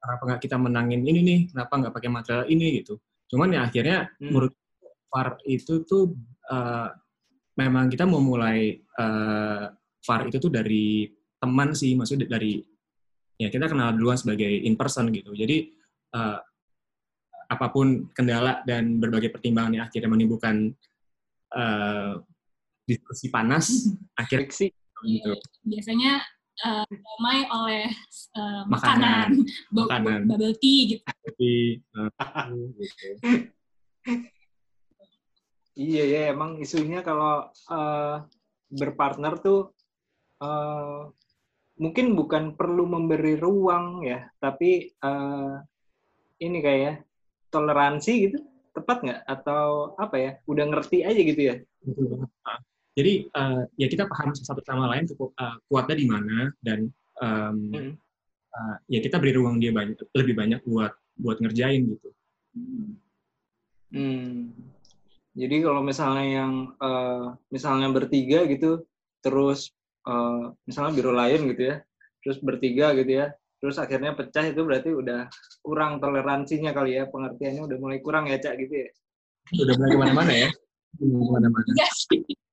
kenapa nggak kita menangin ini nih kenapa nggak pakai material ini gitu cuman ya akhirnya hmm. menurut VAR itu tuh uh, memang kita mau mulai uh, VAR itu tuh dari teman sih maksudnya dari ya kita kenal duluan sebagai in person gitu jadi uh, apa pun kendala dan berbagai pertimbangan yang akhirnya menimbulkan uh, diskusi panas akhirnya sih gitu. biasanya uh, damai oleh uh, makanan, makanan. bubble tea gitu. iya ya emang isunya kalau uh, berpartner tuh uh, mungkin bukan perlu memberi ruang ya, tapi uh, ini kayak toleransi gitu, tepat nggak? Atau apa ya? Udah ngerti aja gitu ya? Jadi uh, ya kita paham satu sama lain cukup uh, kuatnya di mana dan um, hmm. uh, ya kita beri ruang dia banyak lebih banyak buat buat ngerjain gitu. Hmm. Jadi kalau misalnya yang uh, misalnya bertiga gitu, terus uh, misalnya biru lain gitu ya, terus bertiga gitu ya, terus akhirnya pecah itu berarti udah kurang toleransinya kali ya, pengertiannya udah mulai kurang ya cak gitu ya? Udah mulai ke mana-mana ya? Ke mana-mana. Iya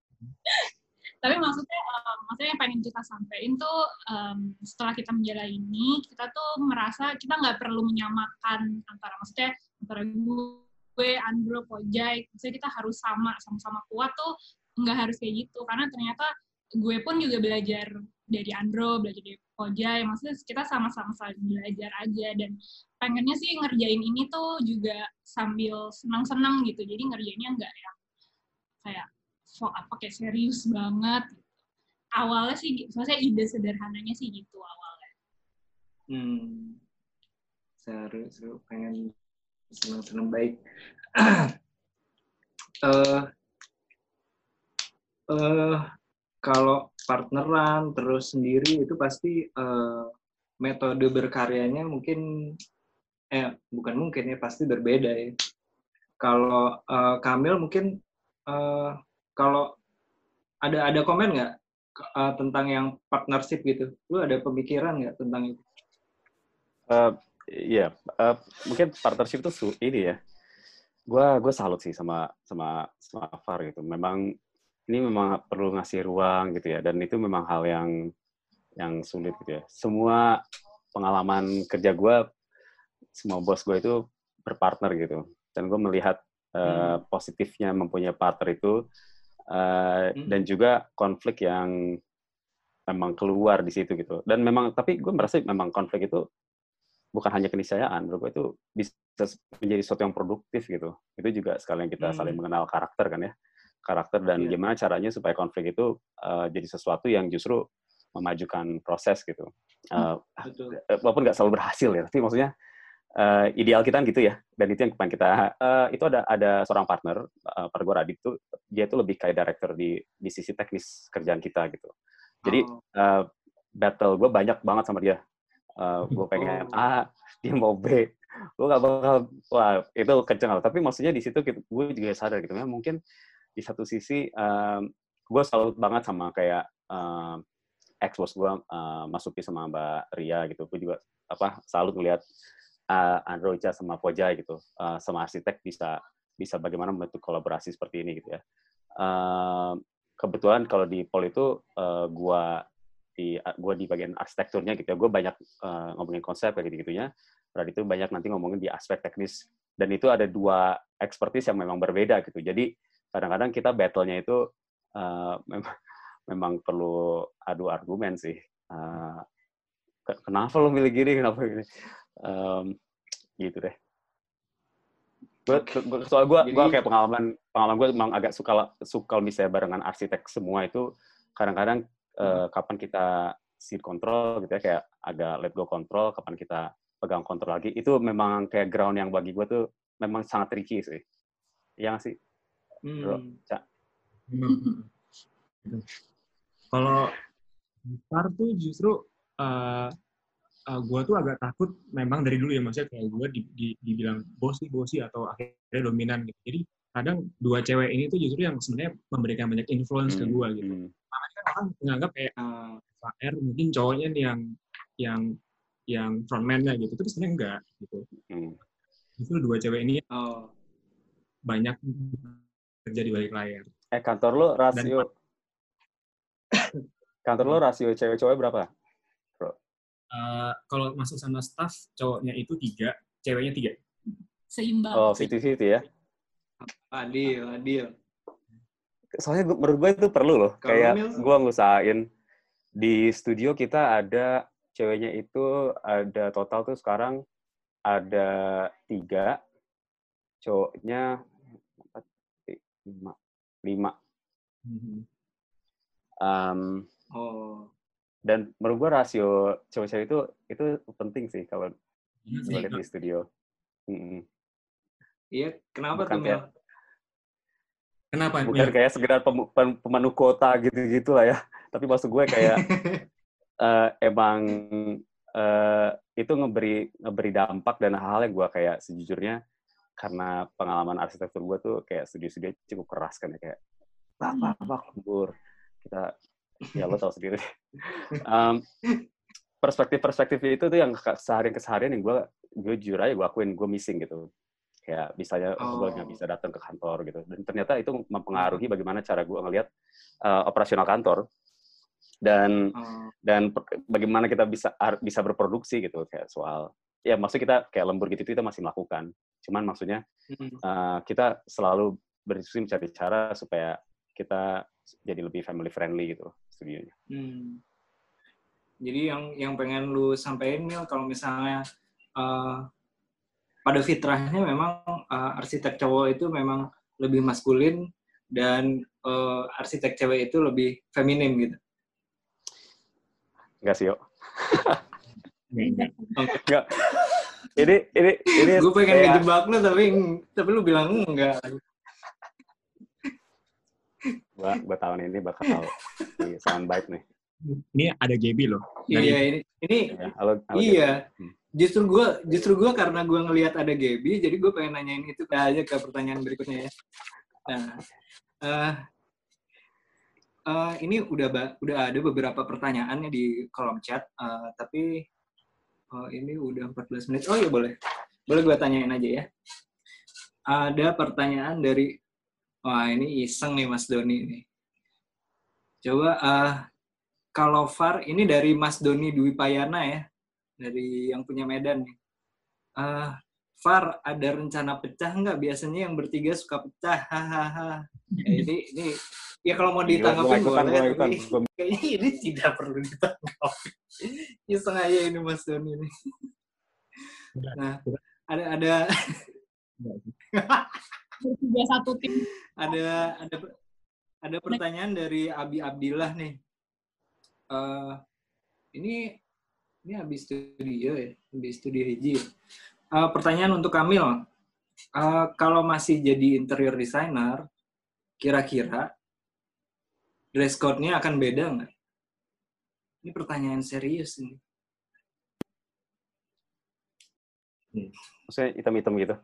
tapi maksudnya um, maksudnya yang pengen kita sampaikan tuh um, setelah kita menjalani ini kita tuh merasa kita nggak perlu menyamakan antara maksudnya antara gue Andro Pojai maksudnya kita harus sama sama-sama kuat tuh nggak harus kayak gitu. Karena ternyata gue pun juga belajar dari Andro belajar dari Pojai maksudnya kita sama-sama saling belajar aja. Dan pengennya sih ngerjain ini tuh juga sambil senang-senang gitu. Jadi ngerjainnya nggak yang kayak so, apa kayak serius banget awalnya sih maksudnya ide sederhananya sih gitu awalnya Hmm. Seru, seru. Pengen senang-senang baik. (clears throat) Eh, eh, kalau partneran terus sendiri itu pasti eh, metode berkaryanya mungkin eh bukan mungkin ya pasti berbeda ya. Kalau eh, Kamil mungkin eh, kalau ada ada komen nggak eh, tentang yang partnership gitu? Lu ada pemikiran nggak tentang itu? Eh, Iya, eh, mungkin partnership itu su- ini ya. Gua gue salut sih sama sama sama Far gitu. Memang ini memang perlu ngasih ruang gitu ya. Dan itu memang hal yang yang sulit gitu ya. Semua pengalaman kerja gue, semua bos gue itu berpartner gitu. Dan gue melihat eh, positifnya mempunyai partner itu eh, Hmm. dan juga konflik yang memang keluar di situ gitu. Dan memang tapi gue merasa memang konflik itu bukan hanya keniscayaan, menurut gue itu bisa menjadi sesuatu yang produktif gitu. Itu juga sekalian kita Hmm. saling mengenal karakter kan ya, karakter dan Iya. gimana caranya supaya konflik itu uh, jadi sesuatu yang justru memajukan proses gitu. Uh, Betul. eh, walaupun nggak selalu berhasil ya, tapi maksudnya uh, ideal kita gitu ya. Dan itu yang pengen kita. uh, itu ada ada seorang partner, uh, partner gue Radit tuh, dia tuh lebih kayak director di di sisi teknis kerjaan kita gitu. Jadi uh, battle gue banyak banget sama dia. Uh, gue pengen Oh. A, dia mau B. Gue gak bakal, wah itu kenceng lah. Tapi maksudnya di situ gue juga sadar gitu. Memang mungkin di satu sisi um, gue salut banget sama kayak um, ex bos gue uh, Masuki sama Mbak Ria gitu. Gue juga apa salut ngeliat uh, Andro Ica sama Poja gitu, uh, sama arsitek bisa bisa bagaimana membentuk kolaborasi seperti ini gitu ya. Uh, kebetulan kalau di Pol itu uh, gua di gua di bagian arsitekturnya gitu ya. Gue banyak uh, ngomongin konsep kayak gitu-gitunya. Radit itu banyak nanti ngomongin di aspek teknis dan itu ada dua expertise yang memang berbeda gitu. Jadi kadang-kadang kita battle-nya itu uh, memang (laughs) memang perlu adu argumen sih. Uh, ke- kenapa lo milih gini, kenapa gini? Um, gitu deh. Gue, soal gue, gue kayak pengalaman, pengalaman gue memang agak suka, suka misalnya barengan arsitek semua itu kadang-kadang eh, kapan kita seat control gitu ya, kayak agak let go control, kapan kita pegang kontrol lagi, itu memang kayak ground yang bagi gue tuh memang sangat tricky sih. Iya nggak sih? Bro, Hmm. Cak. (laughs) Kalau gitar tuh justru uh, gue tuh agak takut memang dari dulu ya maksudnya kayak gue di, di, dibilang bosi bosi atau akhirnya dominan gitu. Jadi kadang dua cewek ini tuh justru yang sebenarnya memberikan banyak influence ke Hmm, gue gitu. hmm. Makanya kan orang menganggap kayak FR mungkin cowoknya nih yang yang yang frontman-nya gitu. Tapi sebenarnya enggak gitu. Hmm. Justru dua cewek ini oh. banyak kerja di balik layar. Eh kantor lo rasio kantor lo rasio cewek cowok berapa? Uh, kalau masuk sama staff cowoknya itu tiga, ceweknya tiga. seimbang Oh, 50-50 ya. Adil, adil. Soalnya gua, menurut gue itu perlu loh. Kalau Kayak Mil? gue ngusahain di studio kita ada ceweknya itu ada total tuh sekarang ada tiga, cowoknya empat, lima, lima. Um, Oh. Dan menurut gue rasio cewek-cewek itu itu penting sih kalau lihat di studio. Iya, kenapa Bukan tuh, Mel? Kenapa? bukan Mil? kayak sekedar pem- pem- pemenuh kota gitu-gitu lah ya. (laughs) Tapi maksud gue kayak (laughs) eh, emang eh, itu ngeberi ngeberi dampak dan hal-hal yang gue kayak sejujurnya karena pengalaman arsitektur gue tuh kayak studio-studio cukup keras kan ya kayak apa apa lembur kita (laughs) ya lo tau sendiri Em, perspektif-perspektif itu tuh yang ke- seharian keseharian yang gue gue jujur aja gue akuin gue missing gitu kayak misalnya oh. gue nggak bisa datang ke kantor gitu dan ternyata itu mempengaruhi bagaimana cara gue ngelihat eh, operasional kantor dan Oh. dan bagaimana kita bisa bisa berproduksi gitu kayak soal ya maksudnya kita kayak lembur gitu itu kita masih melakukan. Cuman maksudnya Hmm. uh, kita selalu berdiskusi mencari cara supaya kita jadi lebih family friendly gitu studionya. Hmm. Jadi yang yang pengen lu sampaikan Mil kalau misalnya uh, pada fitrahnya memang uh, arsitek cowok itu memang lebih maskulin dan uh, arsitek cewek itu lebih feminim gitu. Enggak sih, yuk. Enggak. Ini ini ini Gue pengen kayak- ngejebak lu tapi tapi lu bilang enggak. Gua, gua tahun ini bakal di soundbite nih. Ini ada Gaby loh. Dari- Iya ini ini Ya, halo, halo, iya. Hmm. Justru gue justru gua karena gue ngelihat ada Gaby, jadi gue pengen nanyain itu aja ke pertanyaan berikutnya ya. Nah, eh eh, ini udah ba- udah ada beberapa pertanyaannya di kolom chat, eh, tapi eh, ini udah 14 menit. Oh iya boleh, boleh gue tanyain aja ya. Ada pertanyaan dari, wah ini iseng nih Mas Doni nih. Coba eh, kalau VAR ini dari Mas Doni Dwi Payana ya, dari yang punya Medan nih. Eh, VAR ada rencana pecah nggak? Biasanya yang bertiga suka pecah. Hahaha. Eh, ini ini ya kalau mau gua ikutan. tapi Gua- kayaknya ini tidak perlu ditanggapi. Iseng aja ini Mas Doni ini. Nah, ada ada (laughs) Bertiga satu tim. ada ada ada pertanyaan dari Abi Abdillah nih. Eh, ini ini habis studio ya, habis studio hiji. ya. Eh, pertanyaan untuk Kamil. Eh, kalau masih jadi interior designer, kira-kira dress code-nya akan beda nggak? Ini pertanyaan serius ini. Maksudnya hitam-hitam gitu.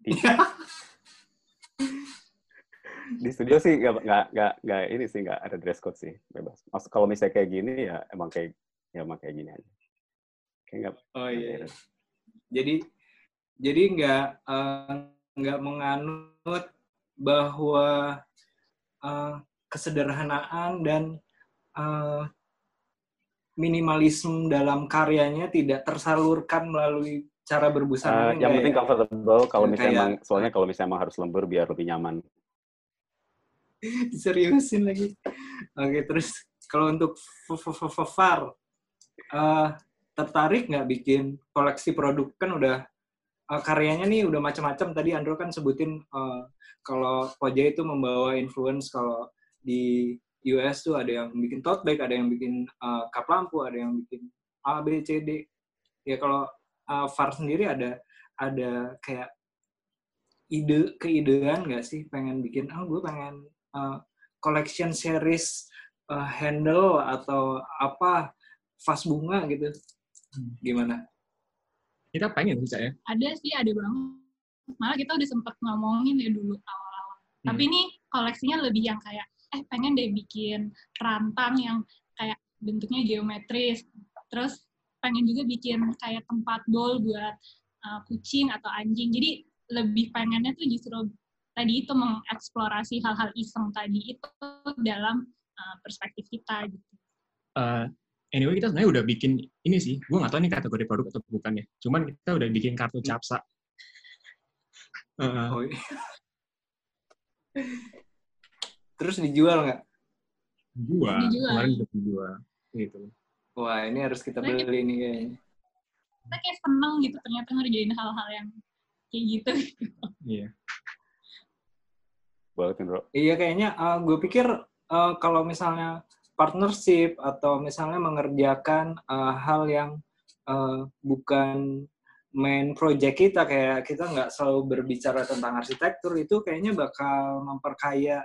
Di, (laughs) di studio sih nggak nggak nggak nggak ini sih nggak ada dress code sih bebas. Maksud kalau misalnya kayak gini ya emang kayak ya emang kayak gini aja. Kayak nggak Oh iya. Jadi jadi nggak eh, nggak menganut bahwa eh, kesederhanaan dan eh, minimalisme dalam karyanya tidak tersalurkan melalui cara Eh, berbusana. yang penting comfortable kalau misalnya kayak- emang soalnya kalau misalnya emang harus lembur biar lebih nyaman. diseriusin lagi. Oke, terus kalau untuk f- f- f- f- VAR, eh, tertarik nggak bikin koleksi produk? Kan udah eh, karyanya nih udah macam-macam. Tadi Andro kan sebutin eh, kalau Koja itu membawa influence kalau di US tuh ada yang bikin tote bag, ada yang bikin eh, kap lampu, ada yang bikin A, B, C, D. Ya kalau eh, VAR sendiri ada ada kayak ide keidean nggak sih pengen bikin ah gue pengen uh, collection series uh, handle atau apa vas bunga gitu gimana Kita pengen Cak, ya. Ada sih, ada banget. Malah kita udah sempet ngomongin ya dulu awal-awal. Hmm. Tapi ini koleksinya lebih yang kayak, eh pengen deh bikin rantang yang kayak bentuknya geometris. Terus pengen juga bikin kayak tempat bowl buat uh, kucing atau anjing. Jadi lebih pengennya tuh justru tadi itu mengeksplorasi hal-hal iseng tadi itu dalam uh, perspektif kita gitu. Eh, anyway, kita sebenarnya udah bikin ini sih. Gue nggak tahu ini kategori produk atau bukan ya. Cuman kita udah bikin kartu capsa. (laughs) Eh, oh, iya. terus dijual nggak dua, Dijual. kemarin udah dijual. Gitu. Wah ini harus kita beli nih kayaknya Kita kayak seneng gitu ternyata ngerjain hal-hal yang kayak gitu. Iya. Boleh bro. iya kayaknya gue pikir uh, kalau misalnya partnership atau misalnya mengerjakan uh, hal yang uh, bukan main project kita kayak kita nggak selalu berbicara tentang arsitektur itu kayaknya bakal memperkaya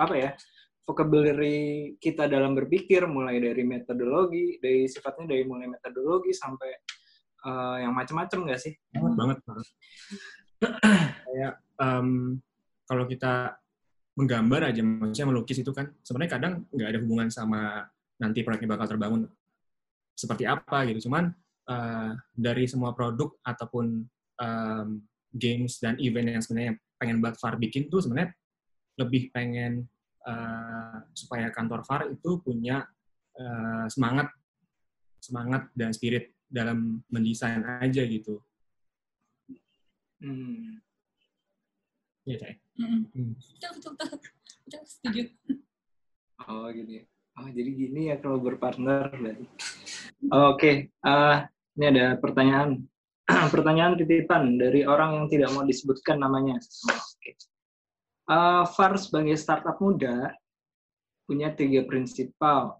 apa ya vocabulary kita dalam berpikir mulai dari metodologi dari sifatnya dari mulai metodologi sampai uh, yang macam-macam nggak sih banget banget banget. (clears throat) kayak em, kalau kita menggambar aja maksudnya melukis itu kan sebenarnya kadang nggak ada hubungan sama nanti proyeknya bakal terbangun seperti apa gitu cuman eh, dari semua produk ataupun em, games dan event yang sebenarnya pengen buat VAR bikin tuh sebenarnya lebih pengen eh, supaya kantor VAR itu punya eh, semangat semangat dan spirit dalam mendesain aja gitu. Hmm. Iya, Cak. Mm-mm. Hmm. Betul, betul, betul. Betul, setuju. Oh gitu ya. Oh jadi gini ya kalau berpartner berarti. Oke, eh, ini ada pertanyaan. (clears throat) pertanyaan titipan dari orang yang tidak mau disebutkan namanya. Oke. Eh, Far sebagai startup muda punya tiga prinsipal.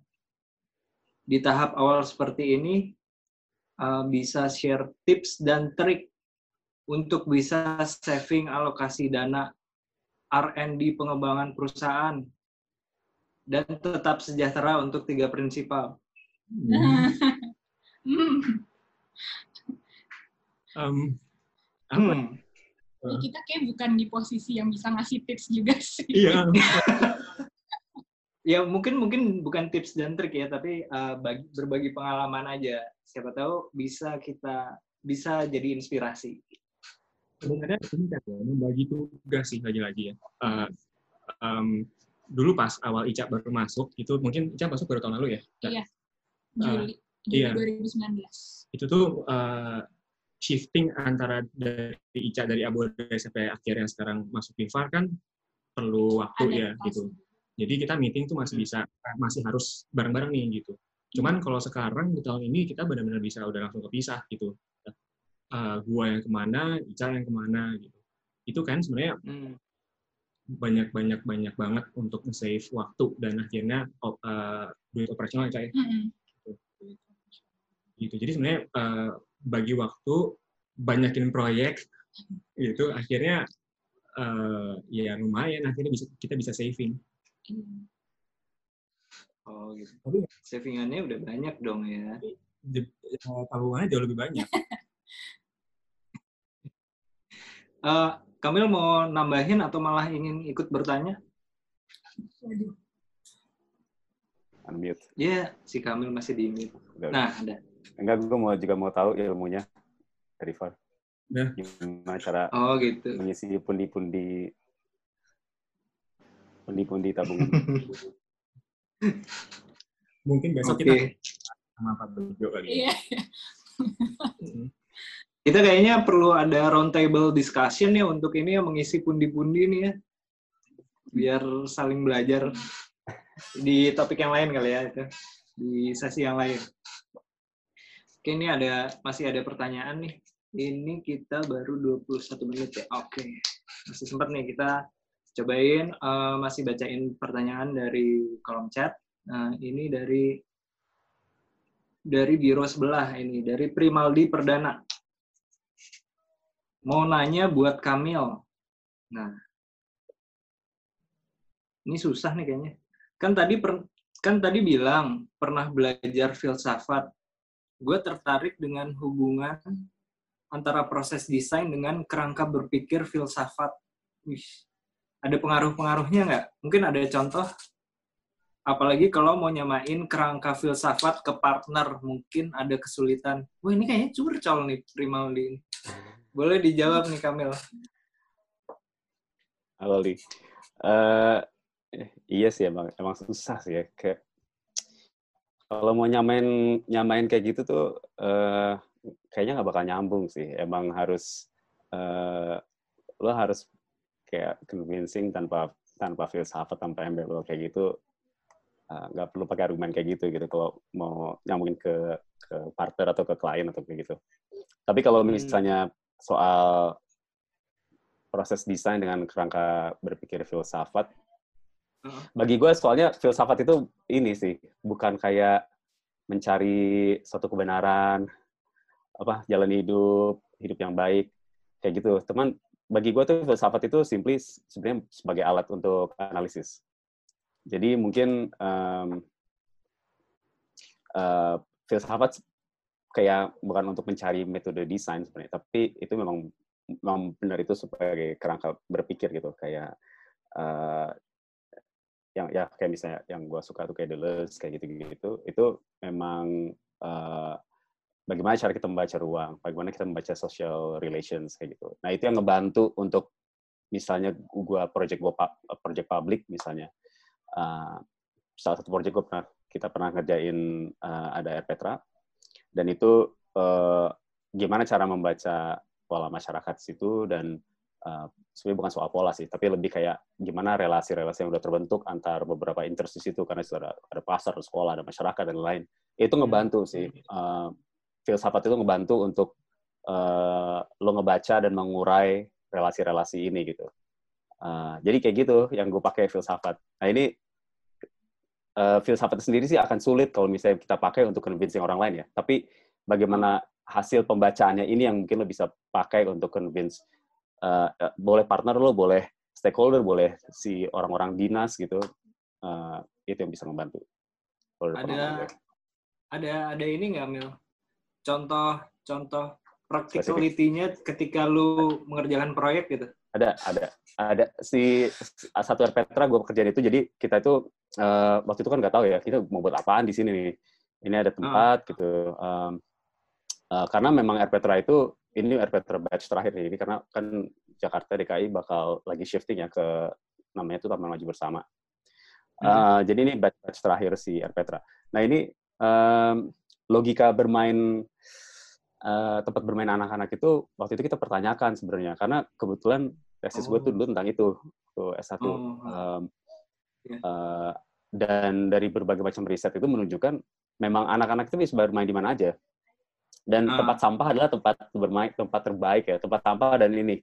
Di tahap awal seperti ini eh, bisa share tips dan trik untuk bisa saving alokasi dana R&D pengembangan perusahaan dan tetap sejahtera untuk tiga prinsipal. Hmm. (laughs) Um, apa? Hmm. Ya, kita kayak bukan di posisi yang bisa ngasih tips juga sih. Iya. (laughs) Ya mungkin mungkin bukan tips dan trik ya, tapi uh, bagi, berbagi pengalaman aja. Siapa tahu bisa kita bisa jadi inspirasi. sebenarnya ini kan ya, membagi tugas sih lagi-lagi ya. Uh, um, dulu pas awal Ica baru masuk, itu mungkin Ica masuk baru tahun lalu ya? Iya. Juli, Juli iya. 2019. Itu tuh uh, shifting antara dari Ica dari Abuja sampai akhirnya sekarang masuk Vivar kan perlu waktu ya gitu. Jadi kita meeting tuh masih bisa, masih harus bareng-bareng nih gitu. Cuman kalau sekarang di tahun ini kita benar-benar bisa udah langsung kepisah gitu. Uh, gua yang ke mana, Ica yang ke mana gitu. Itu kan sebenarnya Hmm. banyak banyak banyak banget untuk save waktu dan akhirnya uh, duit operasional Ica ya Mm-mm. gitu. Jadi sebenarnya uh, bagi waktu banyakin proyek gitu akhirnya uh, ya lumayan akhirnya bisa kita bisa saving. Iya. Oh gitu. Tapi- Savingannya udah banyak dong ya. Di- uh, tabungannya jauh lebih banyak. (laughs) Eh, Kamil mau nambahin atau malah ingin ikut bertanya? Unmute. Iya, si Kamil masih di mute. Udah. Nah, ada. Enggak, gue mau juga mau tahu ilmunya dari Far. Nah. Gimana cara Oh gitu. mengisi pundi-pundi pundi-pundi tabungan. (laughs) Mungkin besok Oke. kita sama Pak Bejo kali. ya. Iya. Mm. Kita kayaknya perlu ada round table discussion ya untuk ini ya mengisi pundi-pundi nih ya. Biar saling belajar di topik yang lain kali ya itu. Di sesi yang lain. Oke, ini ada masih ada pertanyaan nih. Ini kita baru 21 menit ya. Oke. Masih sempat nih kita cobain eh, masih bacain pertanyaan dari kolom chat. Nah, ini dari dari biro sebelah ini, dari Primaldi Perdana mau nanya buat Kamil. Nah, ini susah nih kayaknya. Kan tadi per- kan tadi bilang pernah belajar filsafat. Gue tertarik dengan hubungan antara proses desain dengan kerangka berpikir filsafat. Wih, ada pengaruh-pengaruhnya nggak? Mungkin ada contoh. Apalagi kalau mau nyamain kerangka filsafat ke partner, mungkin ada kesulitan. Wah ini kayaknya curcol nih Primaldi. Boleh dijawab nih Kamil. Halo Li. Eh, iya sih emang emang susah sih ya kayak kalau mau nyamain nyamain kayak gitu tuh eh, kayaknya nggak bakal nyambung sih. Emang harus eh, lo harus kayak convincing tanpa tanpa filsafat tanpa embel kayak gitu eh, nggak perlu pakai argumen kayak gitu gitu kalau mau nyambungin ke ke partner atau ke klien atau kayak gitu. Tapi kalau Hmm. misalnya soal proses desain dengan kerangka berpikir filsafat. Bagi gue soalnya filsafat itu ini sih, bukan kayak mencari suatu kebenaran, apa jalan hidup, hidup yang baik, kayak gitu. Teman, bagi gue tuh filsafat itu simply sebenarnya sebagai alat untuk analisis. Jadi mungkin em, eh, filsafat kayak bukan untuk mencari metode desain sebenarnya, tapi itu memang memang benar itu sebagai kerangka berpikir gitu, kayak eh, yang ya kayak misalnya yang gue suka tuh kayak Deleuze kayak gitu-gitu, itu memang eh, bagaimana cara kita membaca ruang, bagaimana kita membaca social relations kayak gitu. Nah itu yang ngebantu untuk misalnya gua project gua pu- project public misalnya, eh, salah satu project gue pernah kita pernah ngerjain eh, ada Air Petra dan itu uh, gimana cara membaca pola masyarakat situ dan uh, sebenarnya bukan soal pola sih, tapi lebih kayak gimana relasi-relasi yang udah terbentuk antar beberapa interest itu karena ada, ada pasar, sekolah, ada masyarakat dan lain. Itu ngebantu sih. Uh, filsafat itu ngebantu untuk uh, lo ngebaca dan mengurai relasi-relasi ini gitu. Uh, jadi kayak gitu yang gue pakai filsafat. Nah ini uh, filsafat sendiri sih akan sulit kalau misalnya kita pakai untuk convincing orang lain ya. Tapi bagaimana hasil pembacaannya ini yang mungkin lo bisa pakai untuk convince uh, boleh partner lo, boleh stakeholder, boleh si orang-orang dinas gitu, uh, itu yang bisa membantu. Ada ada ada ini nggak Mil? Contoh contoh practicality-nya ketika lu mengerjakan proyek gitu? Ada, ada, ada. Si satu Petra gue kerjaan itu, jadi kita itu uh, waktu itu kan nggak tahu ya, kita mau buat apaan di sini nih. Ini ada tempat oh. gitu. Um, uh, karena memang Petra itu ini Petra batch terakhir ini karena kan Jakarta DKI bakal lagi shifting ya ke namanya itu Taman Maju Bersama. Uh, hmm. Jadi ini batch, batch terakhir si Petra. Nah ini um, logika bermain uh, tempat bermain anak-anak itu waktu itu kita pertanyakan sebenarnya karena kebetulan tesis oh. gue tuh dulu tentang itu tuh S1 oh. um, yeah. Uh, dan dari berbagai macam riset itu menunjukkan memang anak-anak itu bisa bermain di mana aja dan uh. tempat sampah adalah tempat bermain tempat terbaik ya tempat sampah dan ini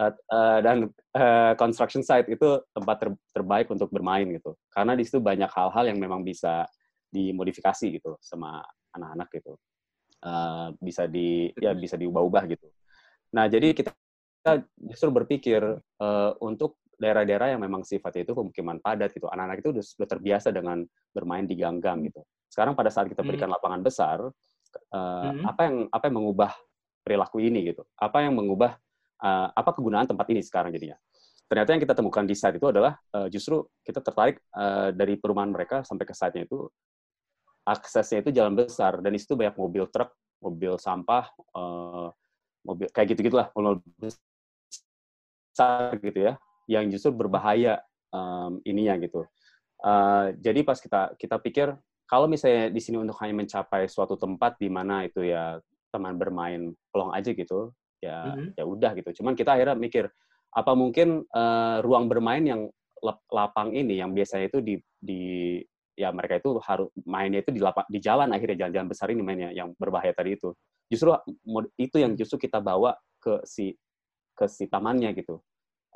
uh, (laughs) uh, dan uh, construction site itu tempat ter, terbaik untuk bermain gitu karena di situ banyak hal-hal yang memang bisa dimodifikasi gitu sama anak-anak gitu uh, bisa di ya bisa diubah-ubah gitu. Nah jadi kita, justru berpikir uh, untuk daerah-daerah yang memang sifatnya itu pemukiman padat gitu, anak-anak itu sudah, terbiasa dengan bermain di gang-gang gitu. Sekarang pada saat kita berikan hmm. lapangan besar, uh, hmm. apa yang apa yang mengubah perilaku ini gitu? Apa yang mengubah uh, apa kegunaan tempat ini sekarang jadinya? Ternyata yang kita temukan di site itu adalah uh, justru kita tertarik uh, dari perumahan mereka sampai ke site-nya itu aksesnya itu jalan besar dan itu banyak mobil truk, mobil sampah, uh, mobil kayak gitu gitulah, mobil besar gitu ya, yang justru berbahaya um, ininya gitu. Uh, jadi pas kita kita pikir kalau misalnya di sini untuk hanya mencapai suatu tempat di mana itu ya teman bermain pelong aja gitu, ya mm-hmm. ya udah gitu. Cuman kita akhirnya mikir apa mungkin uh, ruang bermain yang lapang ini yang biasanya itu di di ya mereka itu harus mainnya itu di lapak di jalan akhirnya jalan-jalan besar ini mainnya yang berbahaya tadi itu justru itu yang justru kita bawa ke si ke si tamannya gitu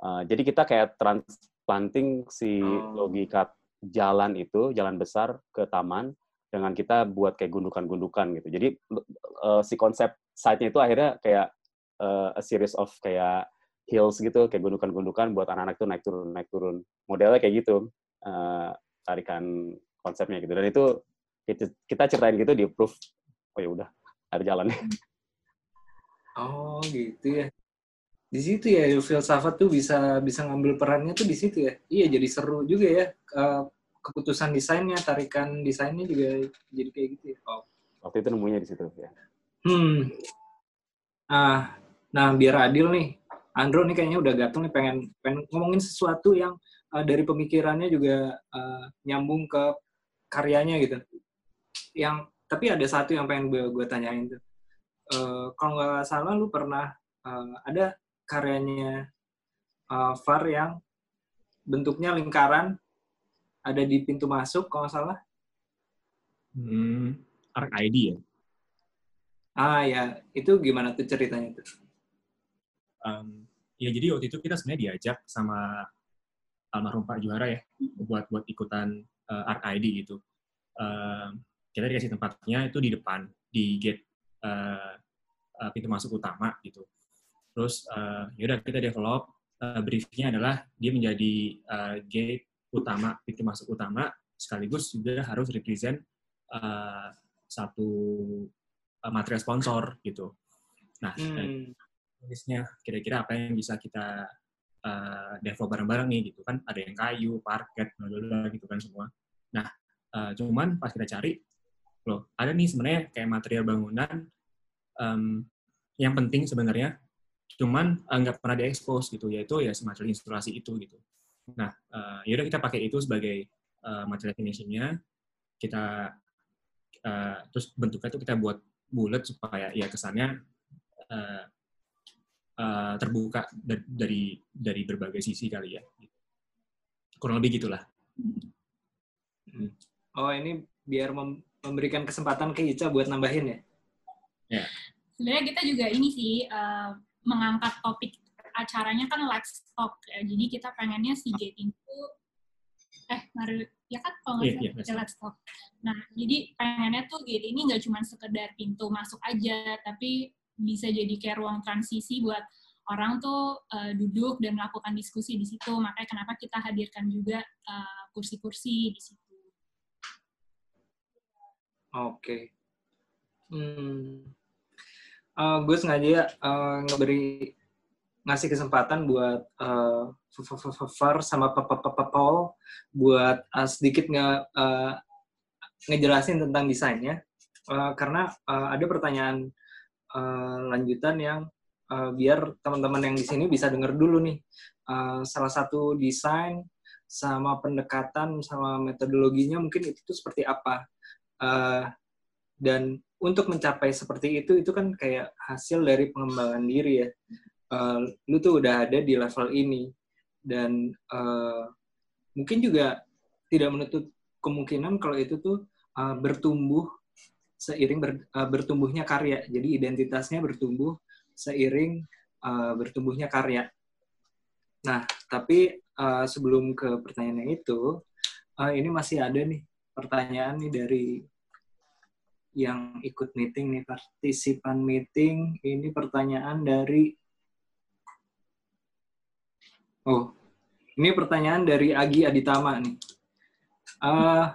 uh, jadi kita kayak transplanting si oh. logika jalan itu jalan besar ke taman dengan kita buat kayak gundukan-gundukan gitu. Jadi uh, si konsep site-nya itu akhirnya kayak uh, a series of kayak hills gitu kayak gundukan-gundukan buat anak-anak tuh naik turun naik turun. Modelnya kayak gitu uh, tarikan konsepnya gitu. Dan itu kita, ceritain gitu di proof oh ya udah ada jalannya. (laughs) Oh gitu ya di situ ya filsafat tuh bisa bisa ngambil perannya tuh di situ ya. Iya jadi seru juga ya keputusan desainnya tarikan desainnya juga jadi kayak gitu ya. Oh. waktu itu nemunya di situ ya. Hmm. Ah nah biar adil nih Andro nih kayaknya udah gatel nih pengen pengen ngomongin sesuatu yang uh, dari pemikirannya juga uh, nyambung ke karyanya gitu. Yang tapi ada satu yang pengen gue, gue tanyain tuh. Uh, kalau nggak salah lu pernah uh, ada karyanya uh, Far yang bentuknya lingkaran ada di pintu masuk kalau nggak salah hmm, Arc ID ya ah ya itu gimana tuh ceritanya tuh um, ya jadi waktu itu kita sebenarnya diajak sama almarhum Pak Juara ya buat buat ikutan uh, Arc ID gitu. Uh, kita dikasih tempatnya itu di depan di gate uh, uh, pintu masuk utama gitu. Terus uh, yaudah kita develop uh, briefnya adalah dia menjadi uh, gate utama pintu masuk utama sekaligus juga harus represent uh, satu uh, material sponsor gitu. Nah, hmm. kira-kira apa yang bisa kita uh, develop bareng-bareng nih gitu kan ada yang kayu parket bla gitu kan semua nah uh, cuman pas kita cari loh ada nih sebenarnya kayak material bangunan um, yang penting sebenarnya cuman eh, nggak uh, pernah diekspos gitu yaitu ya semacam instalasi itu gitu nah uh, yaudah kita pakai itu sebagai uh, material finishingnya kita uh, terus bentuknya itu kita buat bulat supaya ya kesannya uh, uh, terbuka dari dari berbagai sisi kali ya. Kurang lebih gitulah. Hmm. Oh ini biar mem memberikan kesempatan ke Ica buat nambahin ya? Ya. Sebenarnya kita juga ini sih uh, mengangkat topik acaranya kan talk ya. Jadi kita pengennya si Gate itu eh mari ya kan kalau nggak yeah, yeah, let's talk. Nah jadi pengennya tuh Gate ini nggak cuma sekedar pintu masuk aja, tapi bisa jadi kayak ruang transisi buat orang tuh uh, duduk dan melakukan diskusi di situ. Makanya kenapa kita hadirkan juga eh, kursi-kursi uh, di situ. Oke. Okay. Hmm. Uh, gue sengaja uh, ngeberi ngasih kesempatan buat uh, Far sama Paul buat uh, sedikit nge, uh, ngejelasin tentang desainnya. Uh, karena uh, ada pertanyaan uh, lanjutan yang uh, biar teman-teman yang di sini bisa dengar dulu nih. Uh, salah satu desain sama pendekatan sama metodologinya mungkin itu tuh seperti apa? Uh, dan untuk mencapai seperti itu itu kan kayak hasil dari pengembangan diri ya. Uh, lu tuh udah ada di level ini. Dan uh, mungkin juga tidak menutup kemungkinan kalau itu tuh uh, bertumbuh seiring ber, uh, bertumbuhnya karya. Jadi identitasnya bertumbuh seiring uh, bertumbuhnya karya. Nah tapi uh, sebelum ke pertanyaan itu uh, ini masih ada nih pertanyaan nih dari yang ikut meeting nih partisipan meeting ini pertanyaan dari oh ini pertanyaan dari Agi Aditama nih uh,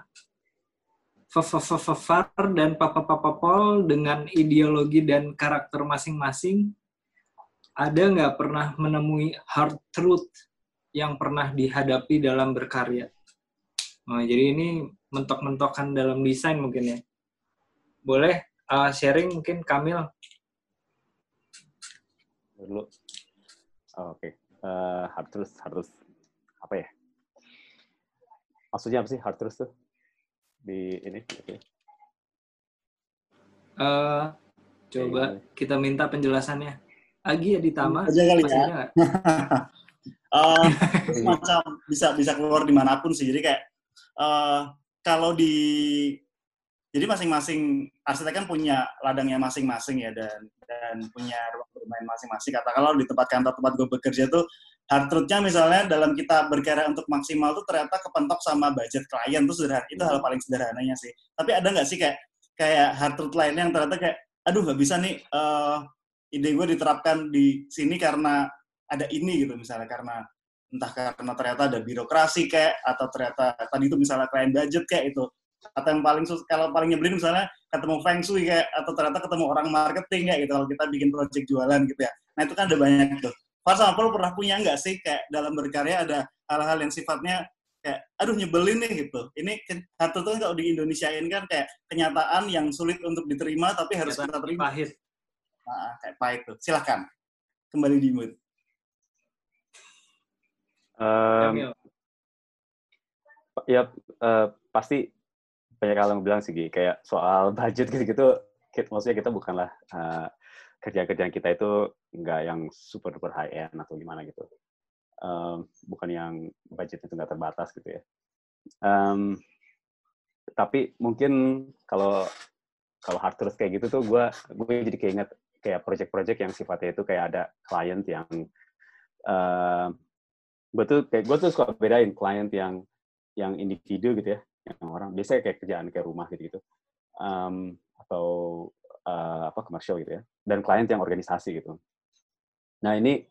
dan Papa Papa Pol dengan ideologi dan karakter masing-masing ada nggak pernah menemui hard truth yang pernah dihadapi dalam berkarya? Nah, jadi ini mentok-mentokan dalam desain mungkin ya boleh uh, sharing mungkin Kamil? Dulu. Oh, oke. Okay. uh, hard truth hard truth apa ya? Maksudnya apa sih hard truth tuh? Di ini okay. uh, coba okay. kita minta penjelasannya. Agi ya ditama aja kali ya. uh, (laughs) macam bisa bisa keluar di mana pun sih. Jadi kayak uh, kalau di jadi masing-masing arsitek kan punya ladangnya masing-masing ya dan dan punya ruang bermain masing-masing. Katakanlah di tempat kantor tempat gue bekerja tuh hard truth-nya misalnya dalam kita berkarya untuk maksimal tuh ternyata kepentok sama budget klien tuh sederhana. Itu hal paling sederhananya sih. Tapi ada nggak sih kayak kayak hard truth lainnya yang ternyata kayak aduh nggak bisa nih uh, ide gue diterapkan di sini karena ada ini gitu misalnya karena entah karena ternyata ada birokrasi kayak atau ternyata tadi itu misalnya klien budget kayak itu atau yang paling sus kalau paling nyebelin misalnya ketemu feng shui kayak atau ternyata ketemu orang marketing kayak gitu kalau kita bikin project jualan gitu ya. Nah itu kan ada banyak tuh. Far sama Paul pernah punya nggak sih kayak dalam berkarya ada hal-hal yang sifatnya kayak aduh nyebelin nih gitu. Ini satu tuh kalau di Indonesiain kan kayak kenyataan yang sulit untuk diterima tapi harus kita terima. pahit. Nah, kayak pahit tuh. Silahkan kembali di mood. Um, ya uh, pasti banyak yang bilang sih kayak soal (laughs) budget gitu-gitu maksudnya kita bukanlah uh, kerjaan-kerjaan kita itu nggak yang super duper high end atau gimana gitu. Um, bukan yang budgetnya itu nggak terbatas gitu ya. Um, tapi mungkin kalau kalau hard terus kayak gitu tuh gue gue jadi keinget kayak project-project yang sifatnya itu kayak ada klien yang uh, gue tuh kayak gue tuh suka bedain klien yang yang individu gitu ya yang orang. Biasanya kayak kerjaan kayak rumah gitu gitu um, atau uh, apa komersial gitu ya. Dan klien yang organisasi gitu. Nah ini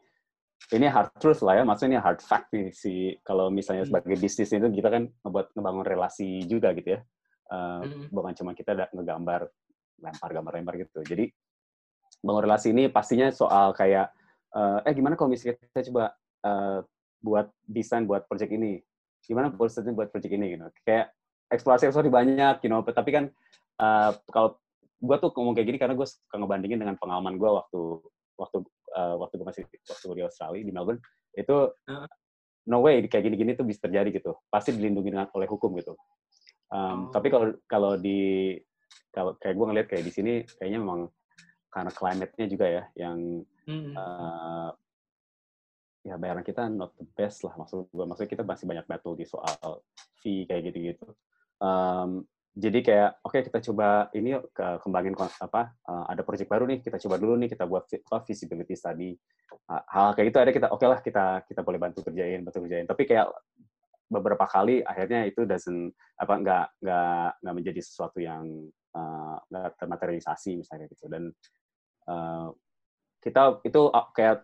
ini hard truth lah ya. Maksudnya ini hard fact nih si kalau misalnya hmm. sebagai bisnis itu kita kan ngebuat ngebangun relasi juga gitu ya. Uh, bukan cuma kita ngegambar lempar gambar lempar gitu. Jadi bangun relasi ini pastinya soal kayak uh, eh gimana kalau misalnya kita coba uh, buat desain buat project ini? Gimana prosesnya buat project ini gitu. Kayak eksplorasi eksplorasi banyak you know. Tapi kan uh, kalau gue tuh ngomong kayak gini karena gue suka ngebandingin dengan pengalaman gue waktu waktu uh, waktu gue masih waktu di Australia di Melbourne. Itu no way kayak gini-gini tuh bisa terjadi gitu. Pasti dilindungi dengan oleh hukum gitu. Um, oh. tapi kalau kalau di kalau kayak gue ngeliat kayak di sini kayaknya memang karena climate-nya juga ya yang Hmm. uh, ya bayaran kita not the best lah. Maksud gue maksudnya kita masih banyak battle di soal fee kayak gitu-gitu um, jadi kayak oke okay, kita coba ini yuk ke kembangin apa uh, ada project baru nih kita coba dulu nih kita buat apa, visibility study. Uh, hal kayak gitu ada kita oke lah kita kita boleh bantu kerjain bantu kerjain. Tapi kayak beberapa kali akhirnya itu doesn't apa nggak nggak nggak menjadi sesuatu yang uh, nggak termaterialisasi misalnya gitu. Dan uh, kita itu uh, kayak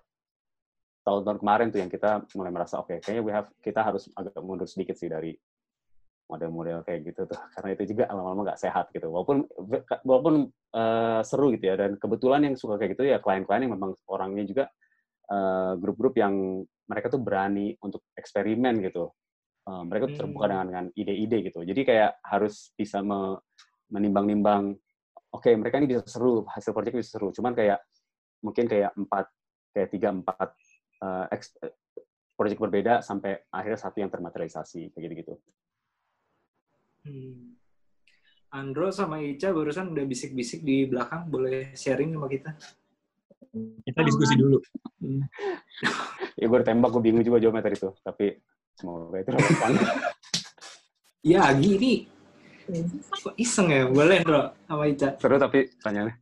tahun-tahun kemarin tuh yang kita mulai merasa oke kayaknya we have kita harus agak mundur sedikit sih dari model-model kayak gitu tuh. (laughs) Karena itu juga lama-lama nggak sehat gitu. Walaupun walaupun uh, seru gitu ya. Dan kebetulan yang suka kayak gitu ya klien-klien yang memang orangnya juga uh, grup-grup yang mereka tuh berani untuk eksperimen gitu. Uh, mereka tuh terbuka Hmm. dengan dengan ide-ide gitu. Jadi kayak harus bisa me- menimbang-nimbang oke mereka ini bisa seru hasil project bisa seru. Cuman kayak mungkin kayak empat kayak tiga empat uh, eks- project berbeda sampai akhirnya satu yang termaterialisasi kayak gitu gitu Hmm. Andro sama Ica barusan udah bisik-bisik di belakang, boleh sharing sama kita? Kita diskusi dulu. (laughs) ya gue tembak gue bingung juga jawabnya tadi tuh tapi semoga itu relevan (laughs) Ya, gini. Kok iseng ya? Boleh, Andro, sama Ica. seru tapi tanyanya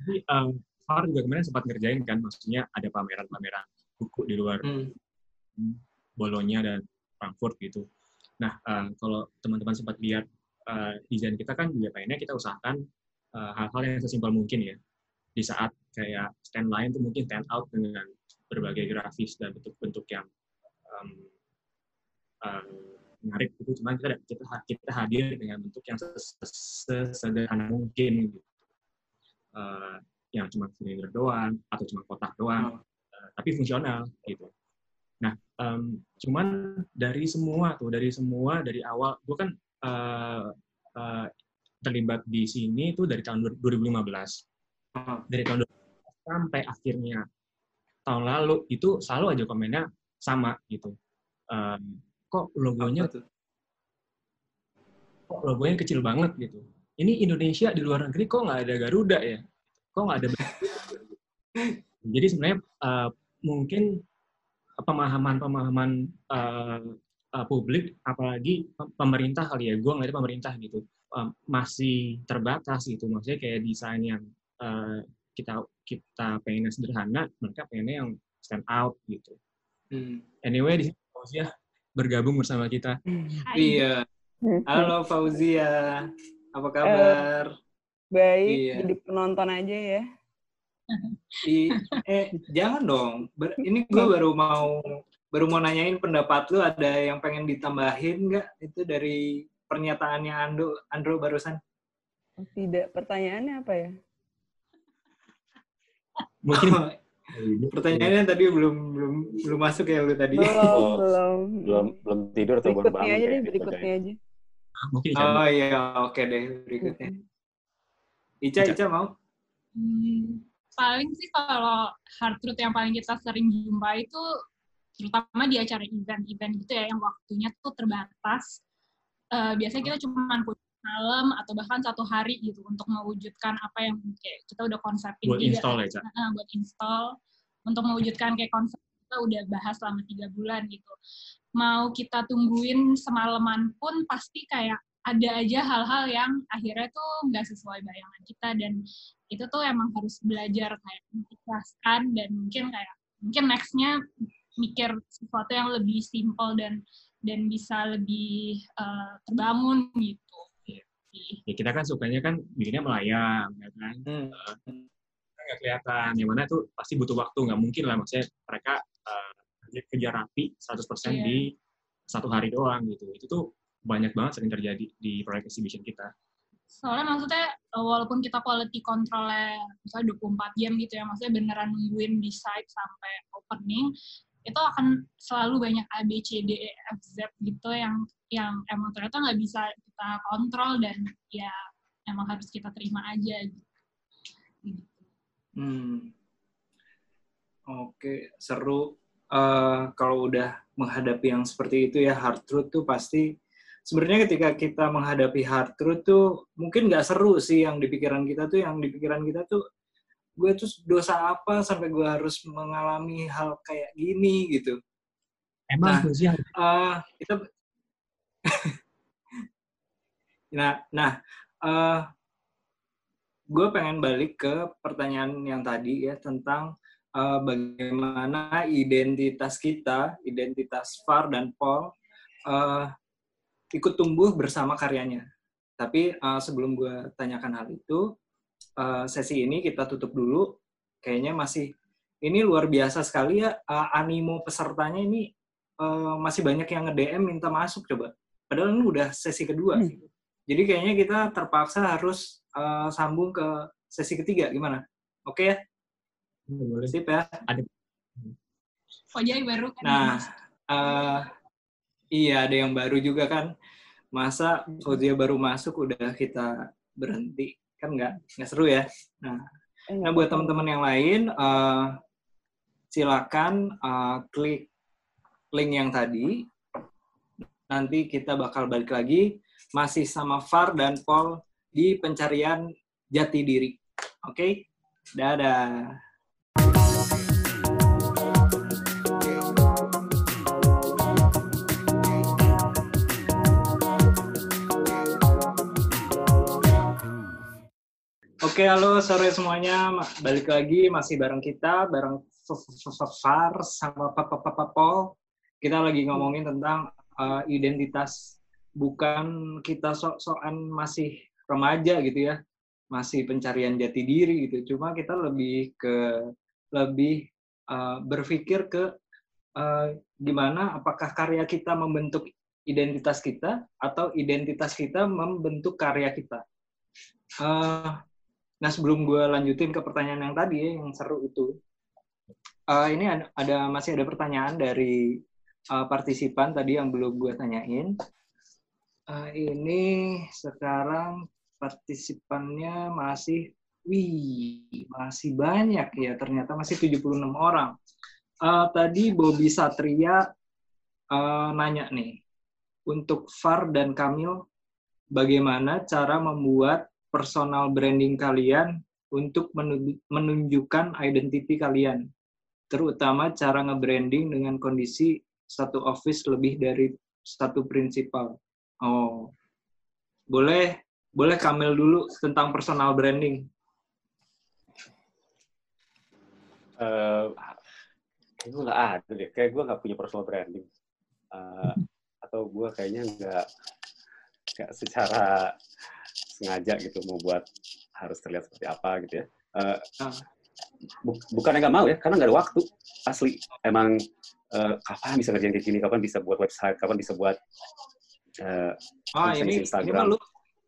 Jadi, um, Far juga kemarin sempat ngerjain kan, maksudnya ada pameran-pameran buku di luar Hmm. Bolonya dan Frankfurt gitu. Nah, uh, kalau teman-teman sempat lihat uh, desain kita kan juga pengennya kita usahakan uh, hal-hal yang sesimpel mungkin ya. Di saat kayak stand lain tuh mungkin stand out dengan berbagai grafis dan bentuk-bentuk yang um, um, menarik gitu. Cuman kita kita kita hadir dengan bentuk yang ses- ses- sesederhana mungkin gitu. Uh, yang cuma silinder doang atau cuma kotak doang, uh, tapi fungsional gitu. Nah, um, cuman dari semua tuh, dari semua dari awal, gue kan uh, uh, terlibat di sini tuh dari tahun 2015. Dari tahun 2015 sampai akhirnya tahun lalu itu selalu aja komennya sama gitu. Um, kok logonya tuh? kok logonya kecil banget gitu. Ini Indonesia di luar negeri kok nggak ada Garuda ya? Kok nggak ada (laughs) Jadi sebenarnya uh, mungkin pemahaman-pemahaman uh, uh, publik, apalagi pem- pemerintah kali ya, gue ngeliatnya pemerintah gitu, uh, masih terbatas gitu. Maksudnya kayak desain yang uh, kita kita pengennya sederhana, mereka pengennya yang stand out gitu. Hmm. Anyway, di sini Fauzia bergabung bersama kita. Hai. Iya. Halo Fauzia, apa kabar? Baik, Iya. jadi penonton aja ya. I, eh jangan dong. Ber- ini gue baru mau baru mau nanyain pendapat lu ada yang pengen ditambahin nggak itu dari pernyataannya Ando Andro barusan? Tidak, pertanyaannya apa ya? Mungkin (laughs) (laughs) Pertanyaannya tadi belum belum belum masuk ya lu tadi. Belum, Oh, belum. belum belum tidur atau baru Berikutnya bangun aja deh, kayak gitu berikutnya aja. aja. mungkin Chan. Oh iya, oke deh berikutnya. Ica, Ica mau? Hmm, paling sih kalau hard truth yang paling kita sering jumpa itu terutama di acara event-event gitu ya yang waktunya tuh terbatas. Eh, biasanya kita cuma malam atau bahkan satu hari gitu untuk mewujudkan apa yang kayak kita udah konsepin buat tiga- install ya, Cak. Nah, buat install untuk mewujudkan kayak konsep kita udah bahas selama tiga bulan gitu. Mau kita tungguin semalaman pun pasti kayak ada aja hal-hal yang akhirnya tuh nggak sesuai bayangan kita dan itu tuh emang harus belajar kayak mengikhlaskan dan mungkin kayak mungkin nextnya mikir sesuatu yang lebih simple dan dan bisa lebih eh, terbangun gitu. Ya kita kan sukanya kan bikinnya melayang, ya kan? Hmm. Kan nggak kelihatan. Yang mana tuh pasti butuh waktu. Nggak mungkin lah maksudnya mereka eh, kejar rapi 100% Iya. di satu hari doang gitu. Itu tuh banyak banget sering terjadi di proyek exhibition kita. Soalnya maksudnya eh, walaupun kita quality controlnya misalnya 24 jam gitu ya maksudnya beneran nungguin di site sampai opening itu akan selalu banyak A B C D E F Z gitu yang yang emang ternyata nggak bisa kita kontrol dan ya emang harus kita terima aja gitu. Hmm. Oke, seru. Eh, kalau udah menghadapi yang seperti itu ya hard truth tuh pasti sebenarnya ketika kita menghadapi hard truth tuh mungkin nggak seru sih yang di pikiran kita tuh yang di pikiran kita tuh gue tuh dosa apa sampai gue harus mengalami hal kayak gini gitu. Emang Nah, sih yang Eh, kita (laughs) nah nah eh, gue pengen balik ke pertanyaan yang tadi ya tentang eh, bagaimana identitas kita identitas Far dan Paul eh, ikut tumbuh bersama karyanya tapi eh, sebelum gue tanyakan hal itu eh, sesi ini kita tutup dulu kayaknya masih ini luar biasa sekali ya eh, animo pesertanya ini eh, masih banyak yang nge-DM minta masuk coba. Padahal ini udah sesi kedua. Hmm. Jadi kayaknya kita terpaksa harus eh, sambung ke sesi ketiga. Gimana? Oke ya? boleh. Sip ya? Ojai baru kan. Nah, eh, iya ada yang baru juga kan. Masa Fauzia baru masuk udah kita berhenti. Kan nggak, nggak seru ya? Nah, Eh, Nah, buat teman-teman yang lain, eh, silakan eh, klik link yang tadi. Nanti kita bakal balik lagi masih sama Far dan Paul di pencarian jati diri. Oke? Dadah. Oke, halo sore semuanya. Balik lagi masih bareng kita, bareng Far sama Papa Paul. Kita lagi ngomongin tentang uh, identitas. Bukan kita sok-sokan masih remaja gitu ya, masih pencarian jati diri gitu. Cuma kita lebih ke lebih uh, berpikir ke uh, gimana apakah karya kita membentuk identitas kita atau identitas kita membentuk karya kita. Uh, Nah, sebelum gue lanjutin ke pertanyaan yang tadi ya, yang seru itu, eh, ini ada, ada- masih ada pertanyaan dari eh, partisipan tadi yang belum gue tanyain. Eh, ini sekarang partisipannya masih, wih, masih banyak ya, ternyata masih 76 orang. Eh, tadi Bobby Satria eh, nanya nih, untuk Far dan Kamil, bagaimana cara membuat personal branding kalian untuk menu- menunjukkan identity kalian, terutama cara nge-branding dengan kondisi satu office lebih dari satu prinsipal. Oh, boleh boleh Kamil dulu tentang personal branding. Eh, kayak gue nggak ada deh. Kayak gue nggak punya personal branding. Eh, atau gue kayaknya nggak nggak secara sengaja gitu mau buat harus terlihat seperti apa gitu ya. Ah. bu- bukannya nggak mau ya, karena nggak ada waktu. Asli. Emang eh, kapan bisa ngerjain kayak gini, kapan bisa buat website, kapan bisa buat eh, Ah, Bisa ini Instagram. ini lu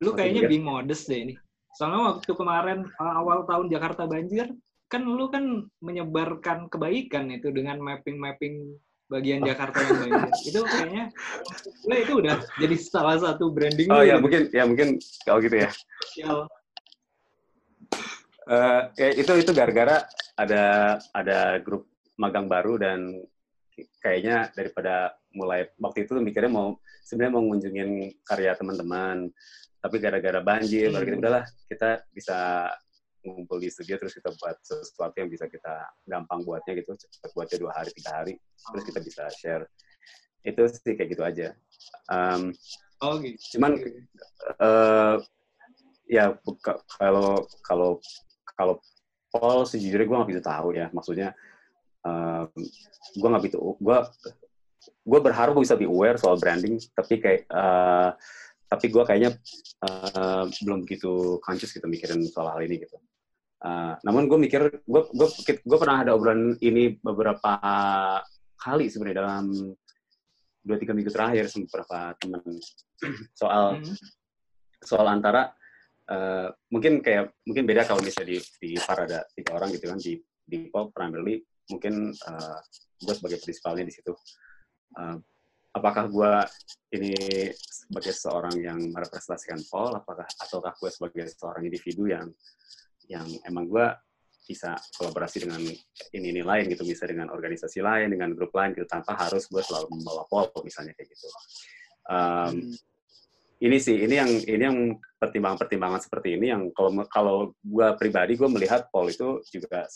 lu kayaknya being modest deh ini. Soalnya waktu kemarin uh, awal tahun Jakarta banjir, kan lu kan menyebarkan kebaikan itu dengan mapping-mapping bagian Oh. Jakarta yang banjir. (laughs) itu kayaknya lu itu udah jadi salah satu branding Oh ya gitu. mungkin ya mungkin kalau gitu ya. Eh, ya itu itu gara-gara ada ada grup magang baru dan kayaknya daripada mulai waktu itu mikirnya mau sebenarnya mau ngunjungin karya teman-teman tapi gara-gara banjir baru kita Hmm. udahlah kita bisa ngumpul di studio terus kita buat sesuatu yang bisa kita gampang buatnya gitu cepat buatnya dua hari tiga hari terus kita bisa share. Itu sih kayak gitu aja. Em, Oh gitu. cuman eh ya kalau kalau kalau Paul sejujurnya gue nggak bisa tahu ya maksudnya gue nggak begitu gue gue berharap gue bisa be aware soal branding tapi kayak eh, tapi gue kayaknya eh, belum begitu conscious gitu mikirin soal hal ini gitu Eh, namun gue mikir gue gue gue pernah ada obrolan ini beberapa kali sebenarnya dalam dua tiga minggu terakhir sama beberapa teman (clears throat) soal Hmm. soal antara eh, mungkin kayak mungkin beda kalau misalnya di di par ada tiga orang gitu kan di di pop primarily mungkin eh, gue sebagai prinsipalnya di situ. Eh, apakah gue ini sebagai seorang yang merepresentasikan Paul? Apakah ataukah gue sebagai seorang individu yang yang emang gue bisa kolaborasi dengan ini ini lain gitu bisa dengan organisasi lain dengan grup lain gitu tanpa harus gue selalu membawa Paul misalnya kayak gitu. Um, Hmm. ini sih ini yang ini yang pertimbangan-pertimbangan seperti ini yang kalau kalau gue pribadi gue melihat Paul itu juga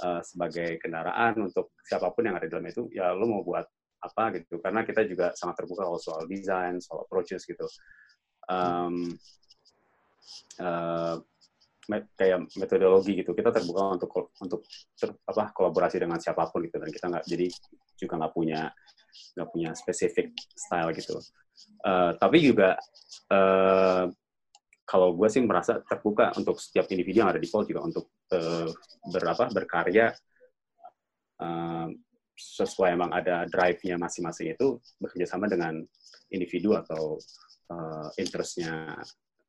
uh, sebagai kendaraan untuk siapa pun yang ada di dalam itu ya lo mau buat apa gitu. Karena kita juga sangat terbuka kalau soal desain soal approaches gitu. Um, uh, kayak metodologi gitu. Kita terbuka untuk untuk ter, apa kolaborasi dengan siapa pun gitu. Dan kita nggak jadi juga nggak punya nggak punya spesifik style gitu. Uh, tapi juga uh, kalau gue sih merasa terbuka untuk setiap individu yang ada di Pol juga untuk uh, berapa berkarya uh, sesuai emang ada drive-nya masing-masing itu bekerja sama dengan individu atau uh, interest-nya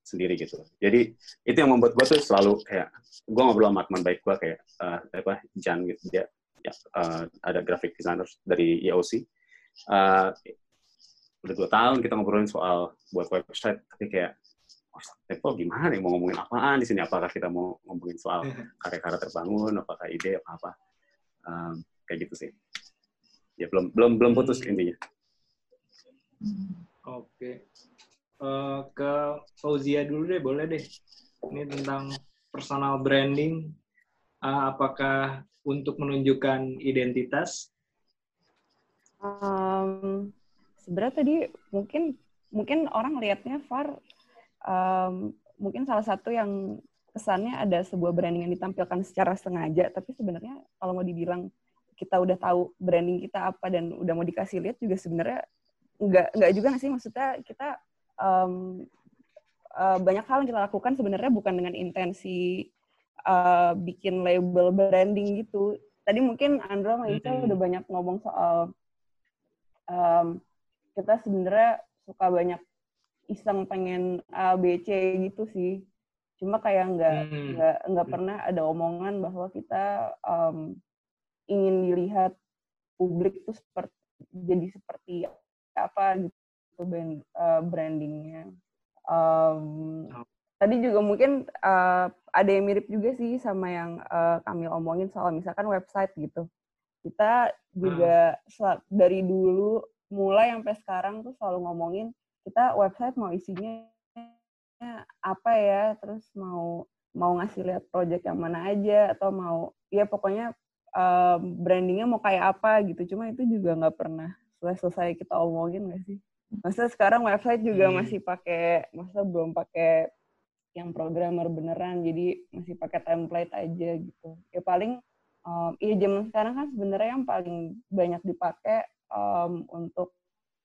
sendiri gitu. Jadi itu yang membuat gue tuh selalu kayak gue ngobrol sama teman baik gue kayak uh, apa Jan gitu dia ya, uh, ada graphic designer dari EOC. Uh, udah dua tahun kita ngobrolin soal buat website tapi kayak oh, Apple gimana nih mau ngomongin apaan di sini? Apakah kita mau ngomongin soal karya-karya terbangun? Apakah ide apa apa? Um, kayak gitu sih. Ya belum belum belum putus intinya. Oke. okay uh, ke Fauzia dulu deh, boleh deh. Ini tentang personal branding. Uh, apakah untuk menunjukkan identitas? Um, Sebenarnya tadi mungkin mungkin orang lihatnya Far um, mungkin salah satu yang kesannya ada sebuah branding yang ditampilkan secara sengaja, tapi sebenarnya kalau mau dibilang kita udah tahu branding kita apa dan udah mau dikasih lihat juga sebenarnya nggak nggak juga sih maksudnya kita um, uh, banyak hal yang kita lakukan sebenarnya bukan dengan intensi uh, bikin label branding gitu. Tadi mungkin Andro sama Ica mm-hmm. udah banyak ngomong soal um, kita sebenarnya suka banyak iseng pengen A, B, C gitu sih. Cuma kayak nggak nggak mm. nggak pernah ada omongan bahwa kita um, ingin dilihat publik tuh seperti jadi seperti apa gitu itu brand, uh, brandingnya. Um, tadi juga mungkin uh, ada yang mirip juga sih sama yang uh, kami omongin soal misalkan website gitu. Kita juga hmm. dari dulu mulai sampai sekarang tuh selalu ngomongin kita website mau isinya apa ya, terus mau mau ngasih lihat project yang mana aja atau mau ya pokoknya uh, brandingnya mau kayak apa gitu. Cuma itu juga nggak pernah selesai kita omongin gak sih? Masa sekarang website juga hmm. masih pakai, masa belum pakai yang programmer beneran, jadi masih pakai template aja gitu. Ya paling, um, iya zaman sekarang kan sebenarnya yang paling banyak dipakai um, untuk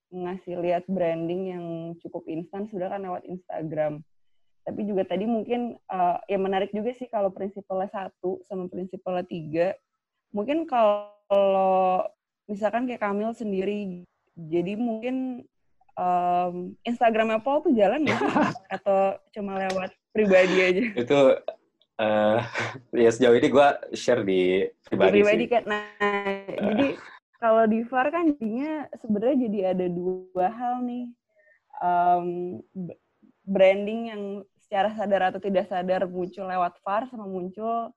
ngasih lihat branding yang cukup instan sudah kan lewat Instagram. Tapi juga tadi mungkin uh, ya menarik juga sih kalau prinsipalnya satu sama prinsipalnya tiga. Mungkin kalau misalkan kayak Kamil sendiri, jadi mungkin um, Instagramnya Paul tuh jalan ya (laughs) atau cuma lewat pribadi aja? Itu uh, (laughs) ya sejauh ini gue share di pribadi, di pribadi sih. kan. Nah, uh. jadi kalau di VAR kan jadinya sebenarnya jadi ada dua hal nih. Um, branding yang secara sadar atau tidak sadar muncul lewat VAR sama muncul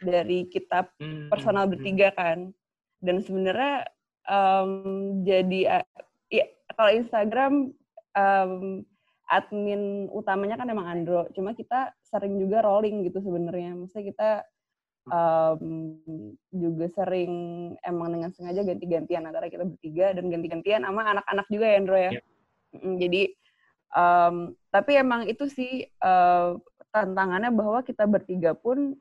dari kitab hmm, personal hmm, hmm. bertiga kan. Dan sebenarnya um, jadi kalau Instagram um, admin utamanya kan emang Andro, cuma kita sering juga rolling gitu sebenarnya. Maksudnya kita um, juga sering emang dengan sengaja ganti-gantian antara kita bertiga dan ganti-gantian sama anak-anak juga ya Andro ya. Yeah. Jadi um, tapi emang itu sih uh, tantangannya bahwa kita bertiga pun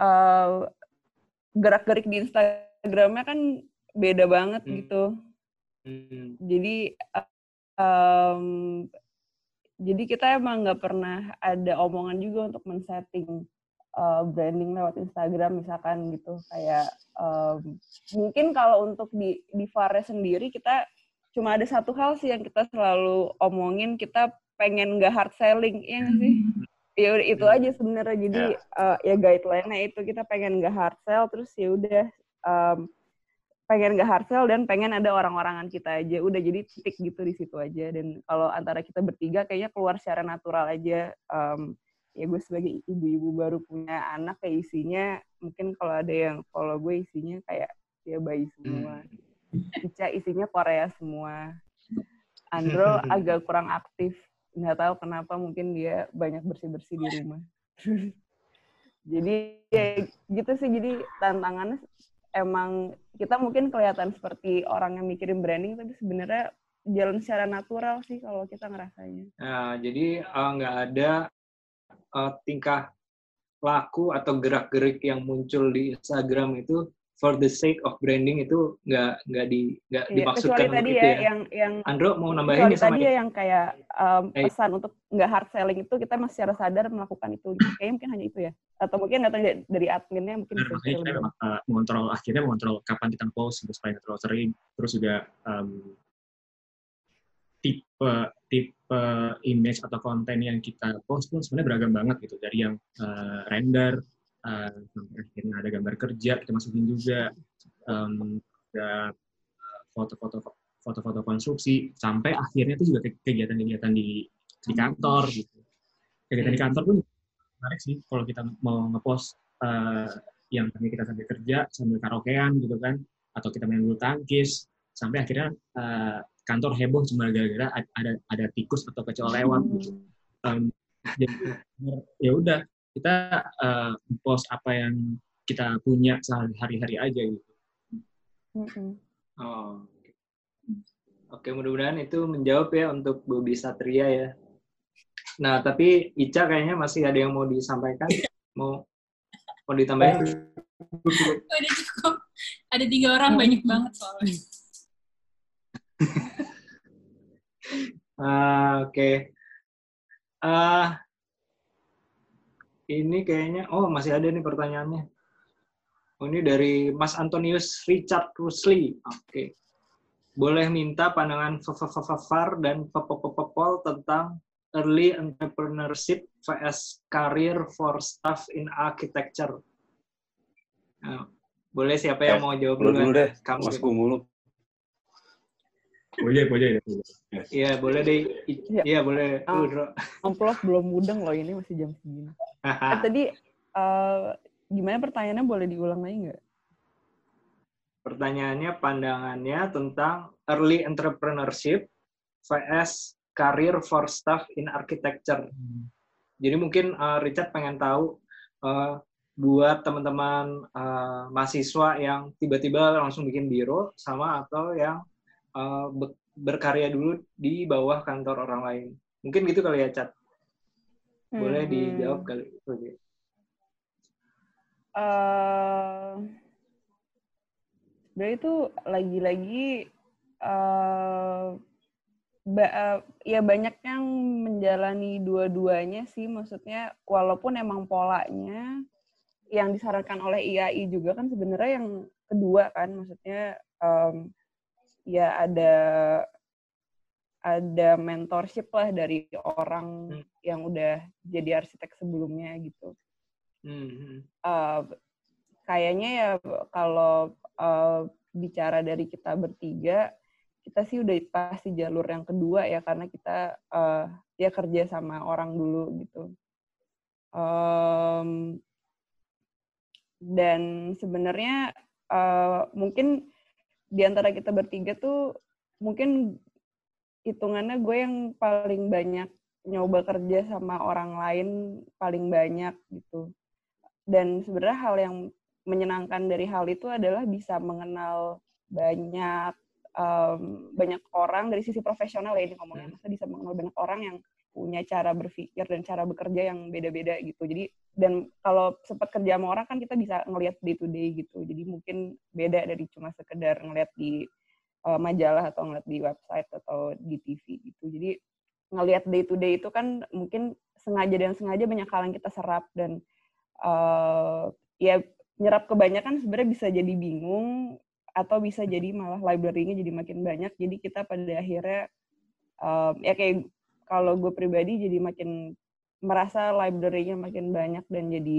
uh, gerak-gerik di Instagramnya kan beda banget hmm. gitu. Hmm. Jadi um, jadi kita emang nggak pernah ada omongan juga untuk men-setting uh, branding lewat Instagram misalkan gitu. Kayak um, mungkin kalau untuk di di Fare sendiri kita cuma ada satu hal sih yang kita selalu omongin kita pengen nggak hard selling ya gak sih? Ya udah itu aja sebenarnya. Jadi yeah. uh, ya guideline-nya itu kita pengen nggak hard sell terus ya udah um, pengen gak hard sell dan pengen ada orang-orangan kita aja. Udah jadi titik gitu di situ aja. Dan kalau antara kita bertiga kayaknya keluar secara natural aja. Um, ya gue sebagai ibu-ibu baru punya anak kayak isinya mungkin kalau ada yang follow gue isinya kayak ya bayi semua. Hmm. Ica isinya Korea semua. Andro (laughs) agak kurang aktif. Nggak tahu kenapa mungkin dia banyak bersih bersih di rumah. (laughs) Jadi ya gitu sih. Jadi tantangannya emang kita mungkin kelihatan seperti orang yang mikirin branding tapi sebenarnya jalan secara natural sih kalau kita ngerasanya. Nah, jadi eh, nggak ada eh, tingkah laku atau gerak-gerik yang muncul di Instagram itu for the sake of branding itu nggak nggak di nggak Iya, dimaksudkan tadi itu ya, ya. yang yang Andro mau nambahin nih sama tadi dia? ya yang kayak um, pesan untuk nggak hard selling itu kita masih secara sadar melakukan itu. Kayaknya mungkin hanya itu ya. Atau mungkin nggak tahu dari- dari adminnya mungkin bisa makanya kita memang uh, mengontrol akhirnya mengontrol kapan kita post supaya nggak terlalu sering. Terus juga um, tipe tipe image atau konten yang kita post pun sebenarnya beragam banget gitu. Dari yang uh, render uh, sampai akhirnya ada gambar kerja kita masukin juga. Um, ada uh, foto-foto foto-foto konstruksi. Sampai akhirnya itu juga ke- kegiatan-kegiatan di di kantor gitu. Kegiatan di kantor pun menarik sih kalau kita mau ngepost uh, yang tadi kita sambil kerja sambil karaokean gitu kan atau kita main bulu tangkis. Sampai akhirnya uh, kantor heboh cuma gara-gara ad- ada ada tikus atau kecoa lewat gitu. Um, jadi ya udah kita uh, post apa yang kita punya sehari-hari aja gitu. Mm-mm. Oh. oke. Oke, mudah-mudahan itu menjawab ya untuk Bobi Satria ya. Nah, tapi Ica kayaknya masih ada yang mau disampaikan. Mau mau ditambahin? Udah cukup. Ada tiga orang banyak banget soalnya. (laughs) Ah, Oke. Ah, ini kayaknya, oh masih ada nih pertanyaannya. Oh, ini dari Mas Antonius Richard Rusli. Oke. Boleh minta pandangan Far dan Popol tentang early entrepreneurship vs career for staff in architecture. Nah, boleh siapa yang Eh, mau jawab Lu dulu deh, Kamu Mas. Boja, boja ya. Iya, boleh deh. Iya. Iya, boleh. Ah. Amplop belum mudeng loh ini masih jam segini Eh, tadi eh, gimana pertanyaannya boleh diulang lagi nggak Pertanyaannya, pandangannya tentang early entrepreneurship vs career for staff in architecture. Jadi mungkin uh, Richard pengen tahu uh, buat teman-teman uh, mahasiswa yang tiba-tiba langsung bikin biro sama atau yang uh, be- berkarya dulu di bawah kantor orang lain. Mungkin gitu kali ya, Cat. Boleh Hmm. dijawab kali. Oke. eh sebenarnya itu lagi-lagi eh ba- eh, ya banyak yang menjalani dua-duanya sih maksudnya walaupun emang polanya yang disarankan oleh IAI juga kan sebenarnya yang kedua kan maksudnya em, ya ada ada mentorship lah dari orang Hmm. yang udah jadi arsitek sebelumnya gitu Hmm. uh, kayaknya ya kalau uh, bicara dari kita bertiga, kita sih udah pasti jalur yang kedua ya karena kita uh, ya kerja sama orang dulu gitu. Um, dan sebenarnya uh, mungkin di antara kita bertiga tuh mungkin hitungannya gue yang paling banyak nyoba kerja sama orang lain paling banyak gitu. Dan sebenarnya hal yang menyenangkan dari hal itu adalah bisa mengenal banyak em, banyak orang dari sisi profesional ya ini ngomongnya. Masa bisa mengenal banyak orang yang punya cara berpikir dan cara bekerja yang beda-beda gitu. Jadi dan kalau sempat kerja sama orang kan kita bisa ngelihat day to day gitu. Jadi mungkin beda dari cuma sekedar ngelihat di eh, majalah atau ngelihat di website atau di TV gitu. Jadi ngelihat day to day itu kan mungkin sengaja dan sengaja banyak hal yang kita serap dan eh ya nyerap kebanyakan sebenarnya bisa jadi bingung atau bisa jadi malah library-nya jadi makin banyak. Jadi kita pada akhirnya em, ya kayak kalau gue pribadi jadi makin merasa library-nya makin banyak dan jadi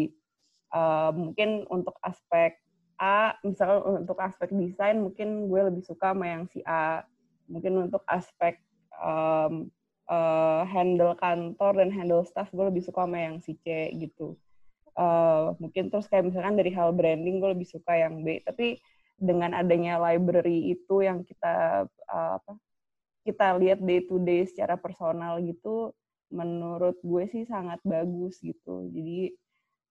eh, mungkin untuk aspek A, misalnya untuk aspek desain mungkin gue lebih suka sama yang si A. Mungkin untuk aspek em, eh, handle kantor dan handle staff gue lebih suka sama yang si C gitu uh, mungkin terus kayak misalkan dari hal branding gue lebih suka yang B tapi dengan adanya library itu yang kita uh, apa kita lihat day to day secara personal gitu menurut gue sih sangat bagus gitu. Jadi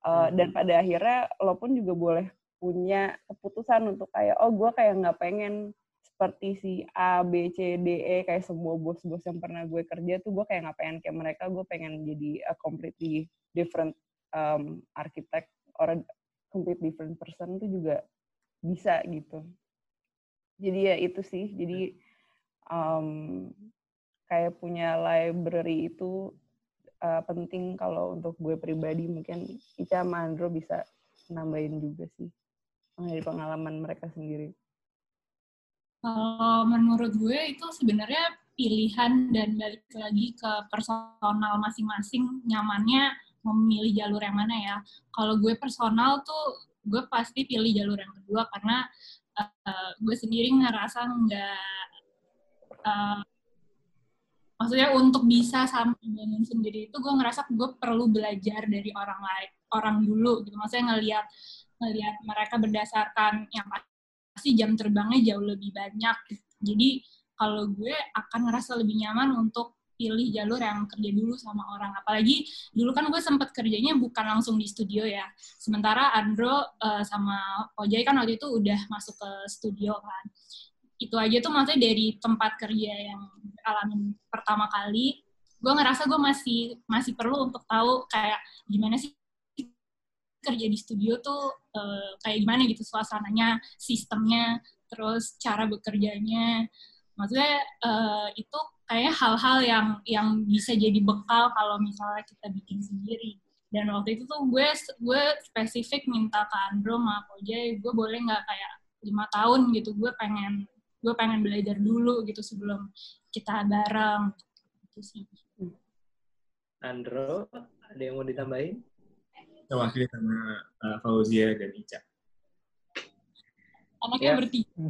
uh, dan pada akhirnya lo pun juga boleh punya keputusan untuk kayak oh gue kayak nggak pengen seperti si A, B, C, D, E kayak semua bos-bos yang pernah gue kerja tuh gue kayak nggak pengen. Kayak mereka gue pengen jadi a completely different um, architect or a complete different person tuh juga bisa gitu. Jadi ya itu sih. Jadi um, kayak punya library itu uh, penting kalau untuk gue pribadi mungkin Ica sama Andro bisa nambahin juga sih dari pengalaman mereka sendiri. Kalau menurut gue itu sebenarnya pilihan dan balik lagi ke personal masing-masing nyamannya memilih jalur yang mana ya. Kalau gue personal tuh gue pasti pilih jalur yang kedua karena uh, gue sendiri ngerasa nggak uh, maksudnya untuk bisa sampai bangun sendiri itu gue ngerasa gue perlu belajar dari orang lain orang dulu gitu maksudnya ngelihat ngelihat mereka berdasarkan yang pasti jam terbangnya jauh lebih banyak jadi kalau gue akan ngerasa lebih nyaman untuk pilih jalur yang kerja dulu sama orang. Apalagi dulu kan gue sempat kerjanya bukan langsung di studio ya. Sementara Andro uh, sama Ojai kan waktu itu udah masuk ke studio kan. Itu aja tuh maksudnya dari tempat kerja yang alamin pertama kali, gue ngerasa gue masih masih perlu untuk tahu kayak gimana sih kerja di studio tuh uh, kayak gimana gitu suasananya, sistemnya, terus cara bekerjanya. Maksudnya uh, itu kayak hal-hal yang yang bisa jadi bekal kalau misalnya kita bikin sendiri dan waktu itu tuh gue gue spesifik minta ke Andro sama Koje gue boleh nggak kayak lima tahun gitu gue pengen gue pengen belajar dulu gitu sebelum kita bareng gitu sih Andro ada yang mau ditambahin Wakil sama uh, Fauzia dan Ica anaknya ya. bertiga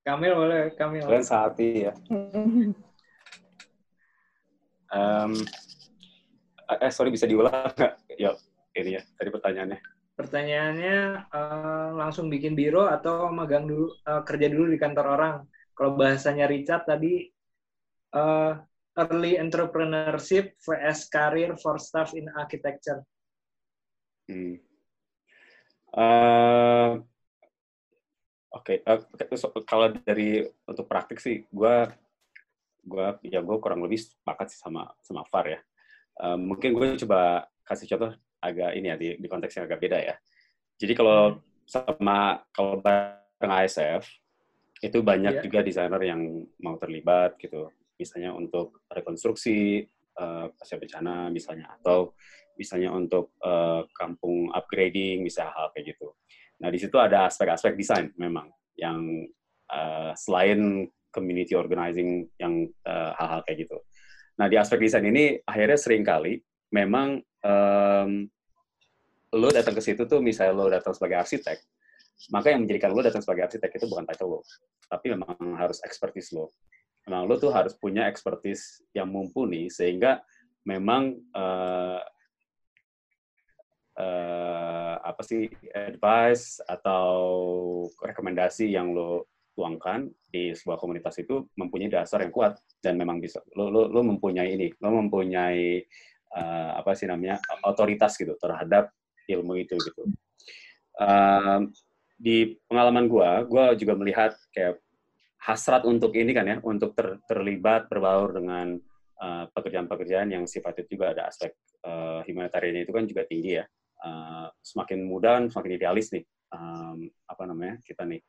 Kamil boleh, Kamil. Kalian sehati ya. um, eh sorry bisa diulang nggak? Ya ini ya tadi pertanyaannya. Pertanyaannya uh, langsung bikin biro atau magang dulu uh, kerja dulu di kantor orang. Kalau bahasanya Richard tadi uh, early entrepreneurship vs career for staff in architecture. Hmm. Uh, Oke, okay. uh, kalau dari untuk praktik sih, gue gue ya gue kurang lebih sepakat sih sama sama Far ya. Uh, mungkin gue coba kasih contoh agak ini ya di, di konteks yang agak beda ya. Jadi kalau sama kalau bareng ASF itu banyak yeah. juga desainer yang mau terlibat gitu. Misalnya untuk rekonstruksi uh, pasca bencana misalnya atau misalnya untuk uh, kampung upgrading misalnya hal kayak gitu. Nah, di situ ada aspek-aspek desain memang yang uh, selain community organizing yang uh, hal-hal kayak gitu. Nah, di aspek desain ini akhirnya sering kali memang um, lo datang ke situ tuh misalnya lo datang sebagai arsitek, maka yang menjadikan lo datang sebagai arsitek itu bukan title lo, tapi memang harus expertise lo. Memang lo tuh harus punya expertise yang mumpuni sehingga memang uh, uh, apa sih advice atau rekomendasi yang lo tuangkan di sebuah komunitas itu mempunyai dasar yang kuat dan memang bisa lo lo, lo mempunyai ini lo mempunyai uh, apa sih namanya otoritas gitu terhadap ilmu itu gitu. Uh, di pengalaman gue gue juga melihat kayak hasrat untuk ini kan ya untuk ter, terlibat berbaur dengan pekerjaan-pekerjaan uh, yang sifatnya juga ada aspek uh, humanitariannya itu kan juga tinggi ya. Uh, semakin mudah semakin idealis nih um, apa namanya kita nih.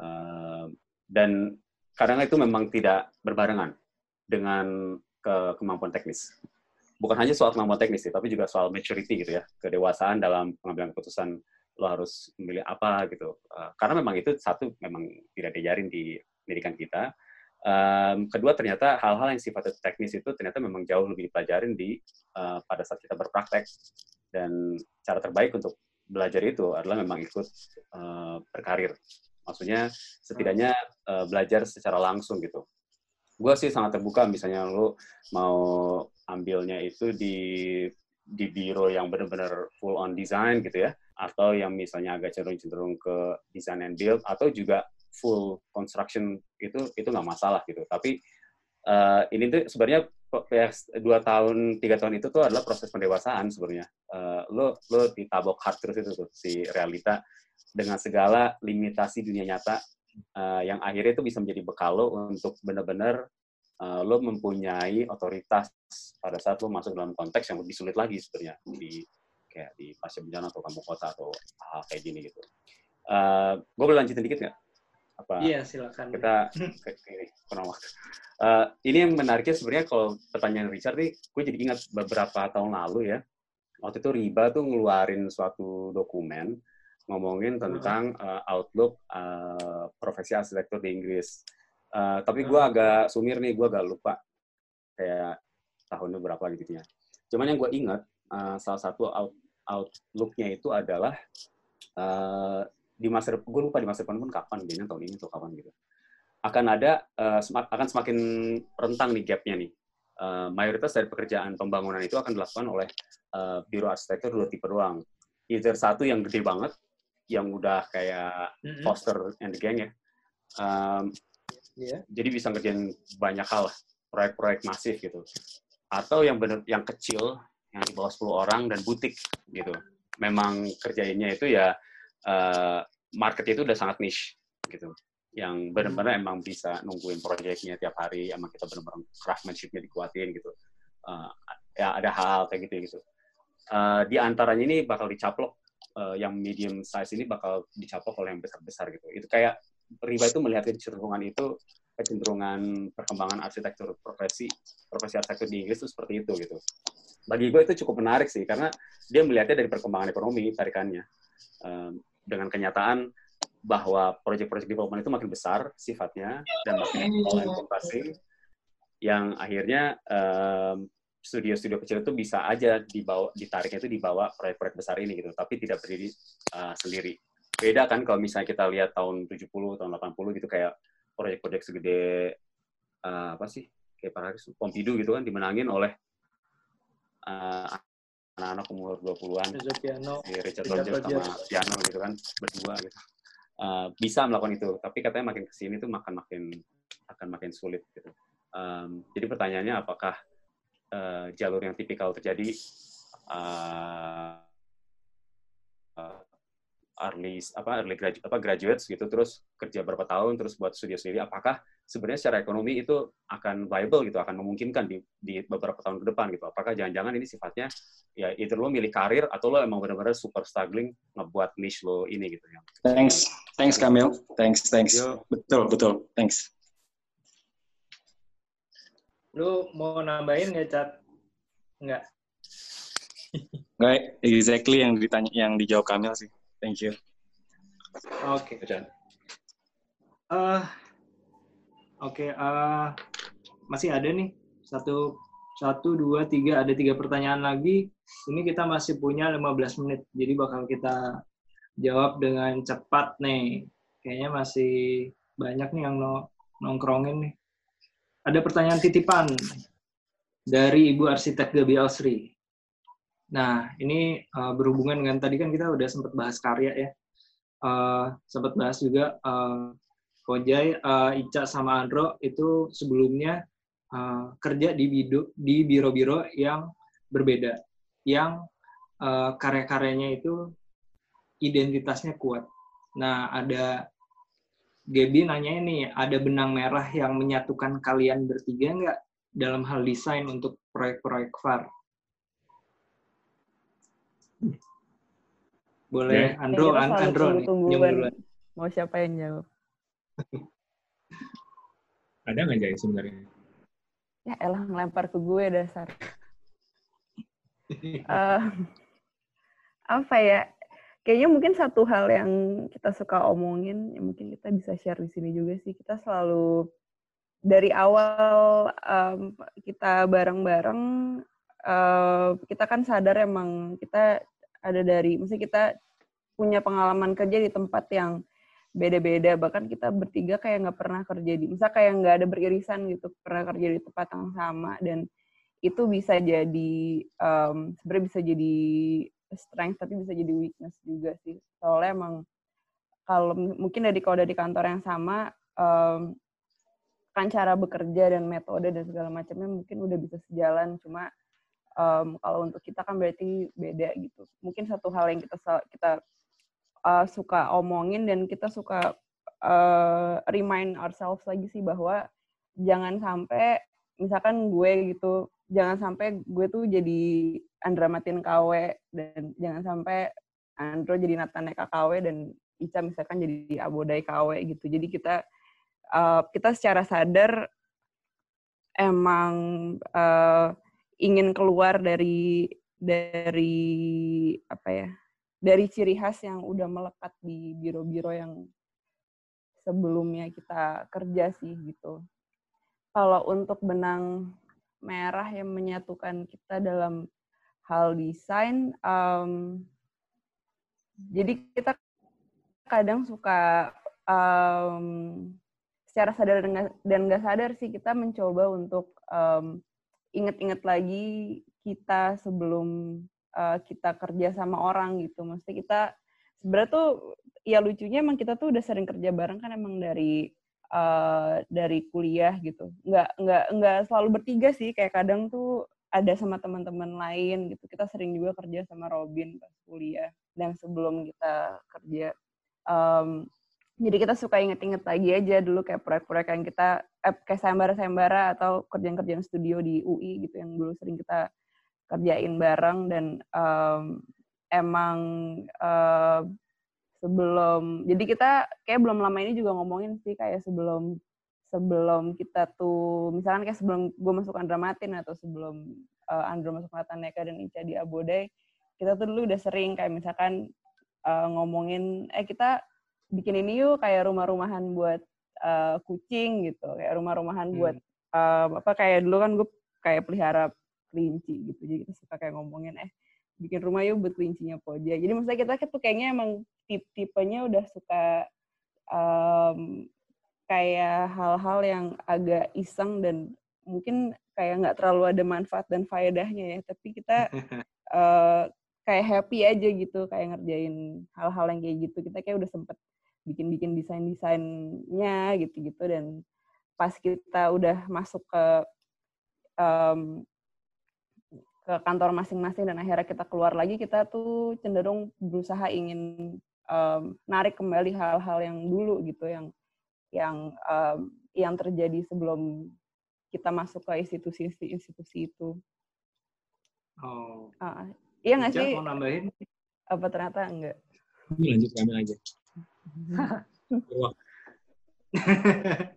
Uh, dan kadang itu memang tidak berbarengan dengan ke kemampuan teknis bukan hanya soal kemampuan teknis sih, tapi juga soal maturity gitu ya kedewasaan dalam pengambilan keputusan lo harus memilih apa gitu uh, karena memang itu satu memang tidak diajarin di pendidikan kita um, kedua ternyata hal-hal yang sifatnya teknis itu ternyata memang jauh lebih dipelajarin di uh, pada saat kita berpraktek dan cara terbaik untuk belajar itu adalah memang ikut uh, berkarir. Maksudnya setidaknya uh, belajar secara langsung gitu. Gue sih sangat terbuka misalnya lo mau ambilnya itu di di biro yang benar-benar full on design gitu ya, atau yang misalnya agak cenderung-cenderung ke design and build, atau juga full construction itu itu nggak masalah gitu. Tapi uh, ini tuh sebenarnya ya dua tahun tiga tahun itu tuh adalah proses pendewasaan sebenarnya uh, lo lo ditabok hard terus itu tuh si realita dengan segala limitasi dunia nyata uh, yang akhirnya itu bisa menjadi bekal lo untuk benar-benar uh, lo mempunyai otoritas pada saat lo masuk dalam konteks yang lebih sulit lagi sebenarnya di kayak di pasca bencana atau kampung kota atau hal kayak gini gitu. Uh, gue boleh lanjutin dikit nggak? Apa? Iya silakan. Kita ke, kurang waktu. Uh, ini yang menariknya sebenarnya kalau pertanyaan Richard nih, gue jadi ingat beberapa tahun lalu ya, waktu itu Riba tuh ngeluarin suatu dokumen ngomongin tentang uh, outlook uh, profesi arsitektur di Inggris. Uh, tapi gue agak sumir nih, gue agak lupa kayak tahunnya berapa gitu ya. Cuman yang gue ingat, uh, salah satu out, outlooknya itu adalah uh, di masa gue lupa di masa depan pun kapan, biasanya tahun ini atau kapan gitu akan ada uh, akan semakin rentang nih gapnya nih. Uh, mayoritas dari pekerjaan pembangunan itu akan dilakukan oleh uh, biro arsitektur dua tipe doang. Either satu yang gede banget, yang udah kayak. Foster and the Gang ya. Um, yeah. Jadi bisa ngerjain banyak hal, proyek-proyek masif gitu. Atau yang bener, yang kecil, yang di bawah 10 orang dan butik gitu. Memang kerjainnya itu ya uh, market itu udah sangat niche gitu yang benar-benar emang bisa nungguin proyeknya tiap hari, emang kita benar-benar craftsmanship-nya dikuatin gitu. Uh, ya ada hal-hal kayak gitu gitu. Uh, di antaranya ini bakal dicaplok, uh, yang medium size ini bakal dicaplok oleh yang besar-besar gitu. Itu kayak riba itu melihat kecenderungan itu kecenderungan perkembangan arsitektur profesi profesi arsitektur di Inggris itu seperti itu gitu. Bagi gue itu cukup menarik sih karena dia melihatnya dari perkembangan ekonomi tarikannya. Uh, dengan kenyataan bahwa proyek-proyek development itu makin besar sifatnya dan makin all encompassing yang akhirnya um, studio-studio kecil itu bisa aja dibawa ditariknya itu dibawa proyek-proyek besar ini gitu. Tapi tidak berdiri uh, sendiri. Beda kan kalau misalnya kita lihat tahun 70 tahun 80 gitu kayak proyek-proyek segede uh, apa sih kayak Paris Pompidou gitu kan dimenangin oleh uh, anak-anak umur 20-an si Richard Rogers sama Piano gitu kan berdua gitu. Uh, bisa melakukan itu tapi katanya makin ke sini tuh makan makin akan makin sulit gitu. Um, jadi pertanyaannya apakah uh, jalur yang tipikal terjadi uh, uh, early apa early graduate apa graduates gitu terus kerja berapa tahun terus buat studio sendiri apakah sebenarnya secara ekonomi itu akan viable gitu akan memungkinkan di, di beberapa tahun ke depan gitu? Apakah jangan-jangan ini sifatnya ya itu lo milih karir atau lo emang benar-benar super struggling ngebuat niche lo ini gitu ya thanks. Thanks Kamil. Thanks thanks. Yo. betul betul. Thanks. Lu mau nambahin nggak cat? Nggak? Nggak exactly yang ditanya yang dijawab Kamil sih Thank you. Oke. Okay. Uh, Oke, okay, uh, masih ada nih satu, satu, dua, tiga, ada tiga pertanyaan lagi. Ini kita masih punya 15 menit, jadi bakal kita jawab dengan cepat nih. Kayaknya masih banyak nih yang no, nongkrongin nih. Ada pertanyaan titipan dari Ibu Arsitek Gabi Alsri. Nah, ini uh, berhubungan dengan tadi kan kita udah sempat bahas karya ya. Uh, sempat bahas juga uh, Kojai, uh, Ica sama Andro itu sebelumnya uh, kerja di bido, di biro-biro yang berbeda, yang uh, karya-karyanya itu identitasnya kuat. Nah, ada Gaby nanya ini, ada benang merah yang menyatukan kalian bertiga nggak dalam hal desain untuk proyek-proyek VAR? Boleh, yeah. Andro, an Andro nih, Mau siapa yang jawab? (laughs) Ada nggak Jaya sebenarnya? Ya elah ngelempar ke gue dasar. (laughs) uh, apa ya? Kayaknya mungkin satu hal yang kita suka omongin, yang mungkin kita bisa share di sini juga sih. Kita selalu dari awal um, kita bareng-bareng, uh, kita kan sadar emang kita ada dari, mesti kita punya pengalaman kerja di tempat yang beda-beda. Bahkan kita bertiga kayak nggak pernah kerja di misal kayak nggak ada beririsan gitu pernah kerja di tempat yang sama. Dan itu bisa jadi um, sebenarnya bisa jadi strength tapi bisa jadi weakness juga sih. Soalnya emang kalau mungkin dari kalau dari kantor yang sama um, kan cara bekerja dan metode dan segala macamnya mungkin udah bisa sejalan. Cuma um, kalau untuk kita kan berarti beda gitu. Mungkin satu hal yang kita kita uh, suka omongin dan kita suka uh, remind ourselves lagi sih bahwa jangan sampai misalkan gue gitu jangan sampai gue tuh jadi Andra Matin KW dan jangan sampai Andro jadi Nathan KW dan Ica misalkan jadi Abodai KW gitu. Jadi kita uh, kita secara sadar emang uh, ingin keluar dari dari apa ya dari ciri khas yang udah melekat di biro-biro yang sebelumnya kita kerja sih gitu. Kalau untuk benang merah yang menyatukan kita dalam hal desain, um, jadi kita kadang suka um, secara sadar dan nggak sadar sih kita mencoba untuk um, inget-inget lagi kita sebelum uh, kita kerja sama orang gitu. Maksudnya kita sebenarnya tuh ya lucunya emang kita tuh udah sering kerja bareng kan emang dari uh, dari kuliah gitu. Nggak nggak nggak selalu bertiga sih. Kayak kadang tuh ada sama teman-teman lain gitu. Kita sering juga kerja sama Robin pas kuliah dan sebelum kita kerja. Um, jadi kita suka inget-inget lagi aja dulu kayak proyek-proyek yang kita eh, kayak sayembara-sayembara atau kerjaan-kerjaan studio di UI gitu yang dulu sering kita kerjain bareng dan um, emang uh, sebelum jadi kita kayak belum lama ini juga ngomongin sih kayak sebelum sebelum kita tuh misalkan kayak sebelum gue masuk Andramatin atau sebelum uh, Andro masuk Nataneka dan Ica di Abodai kita tuh dulu udah sering kayak misalkan uh, ngomongin eh kita bikin ini yuk kayak rumah-rumahan buat uh, kucing gitu kayak rumah-rumahan hmm. buat uh, apa kayak dulu kan gue kayak pelihara kelinci gitu jadi kita suka kayak ngomongin eh bikin rumah yuk buat kelincinya Poja jadi maksudnya kita tuh kayaknya emang tip tipenya udah suka um, kayak hal-hal yang agak iseng dan mungkin kayak nggak terlalu ada manfaat dan faedahnya ya tapi kita uh, (laughs) kayak happy aja gitu kayak ngerjain hal-hal yang kayak gitu kita kayak udah sempet bikin-bikin desain-desainnya gitu-gitu dan pas kita udah masuk ke um, ke kantor masing-masing dan akhirnya kita keluar lagi kita tuh cenderung berusaha ingin um, narik kembali hal-hal yang dulu gitu yang yang um, yang terjadi sebelum kita masuk ke institusi-institusi itu. Oh. Uh, iya nggak sih? Mau nambahin? Apa ternyata enggak? Lanjut kami aja. (laughs)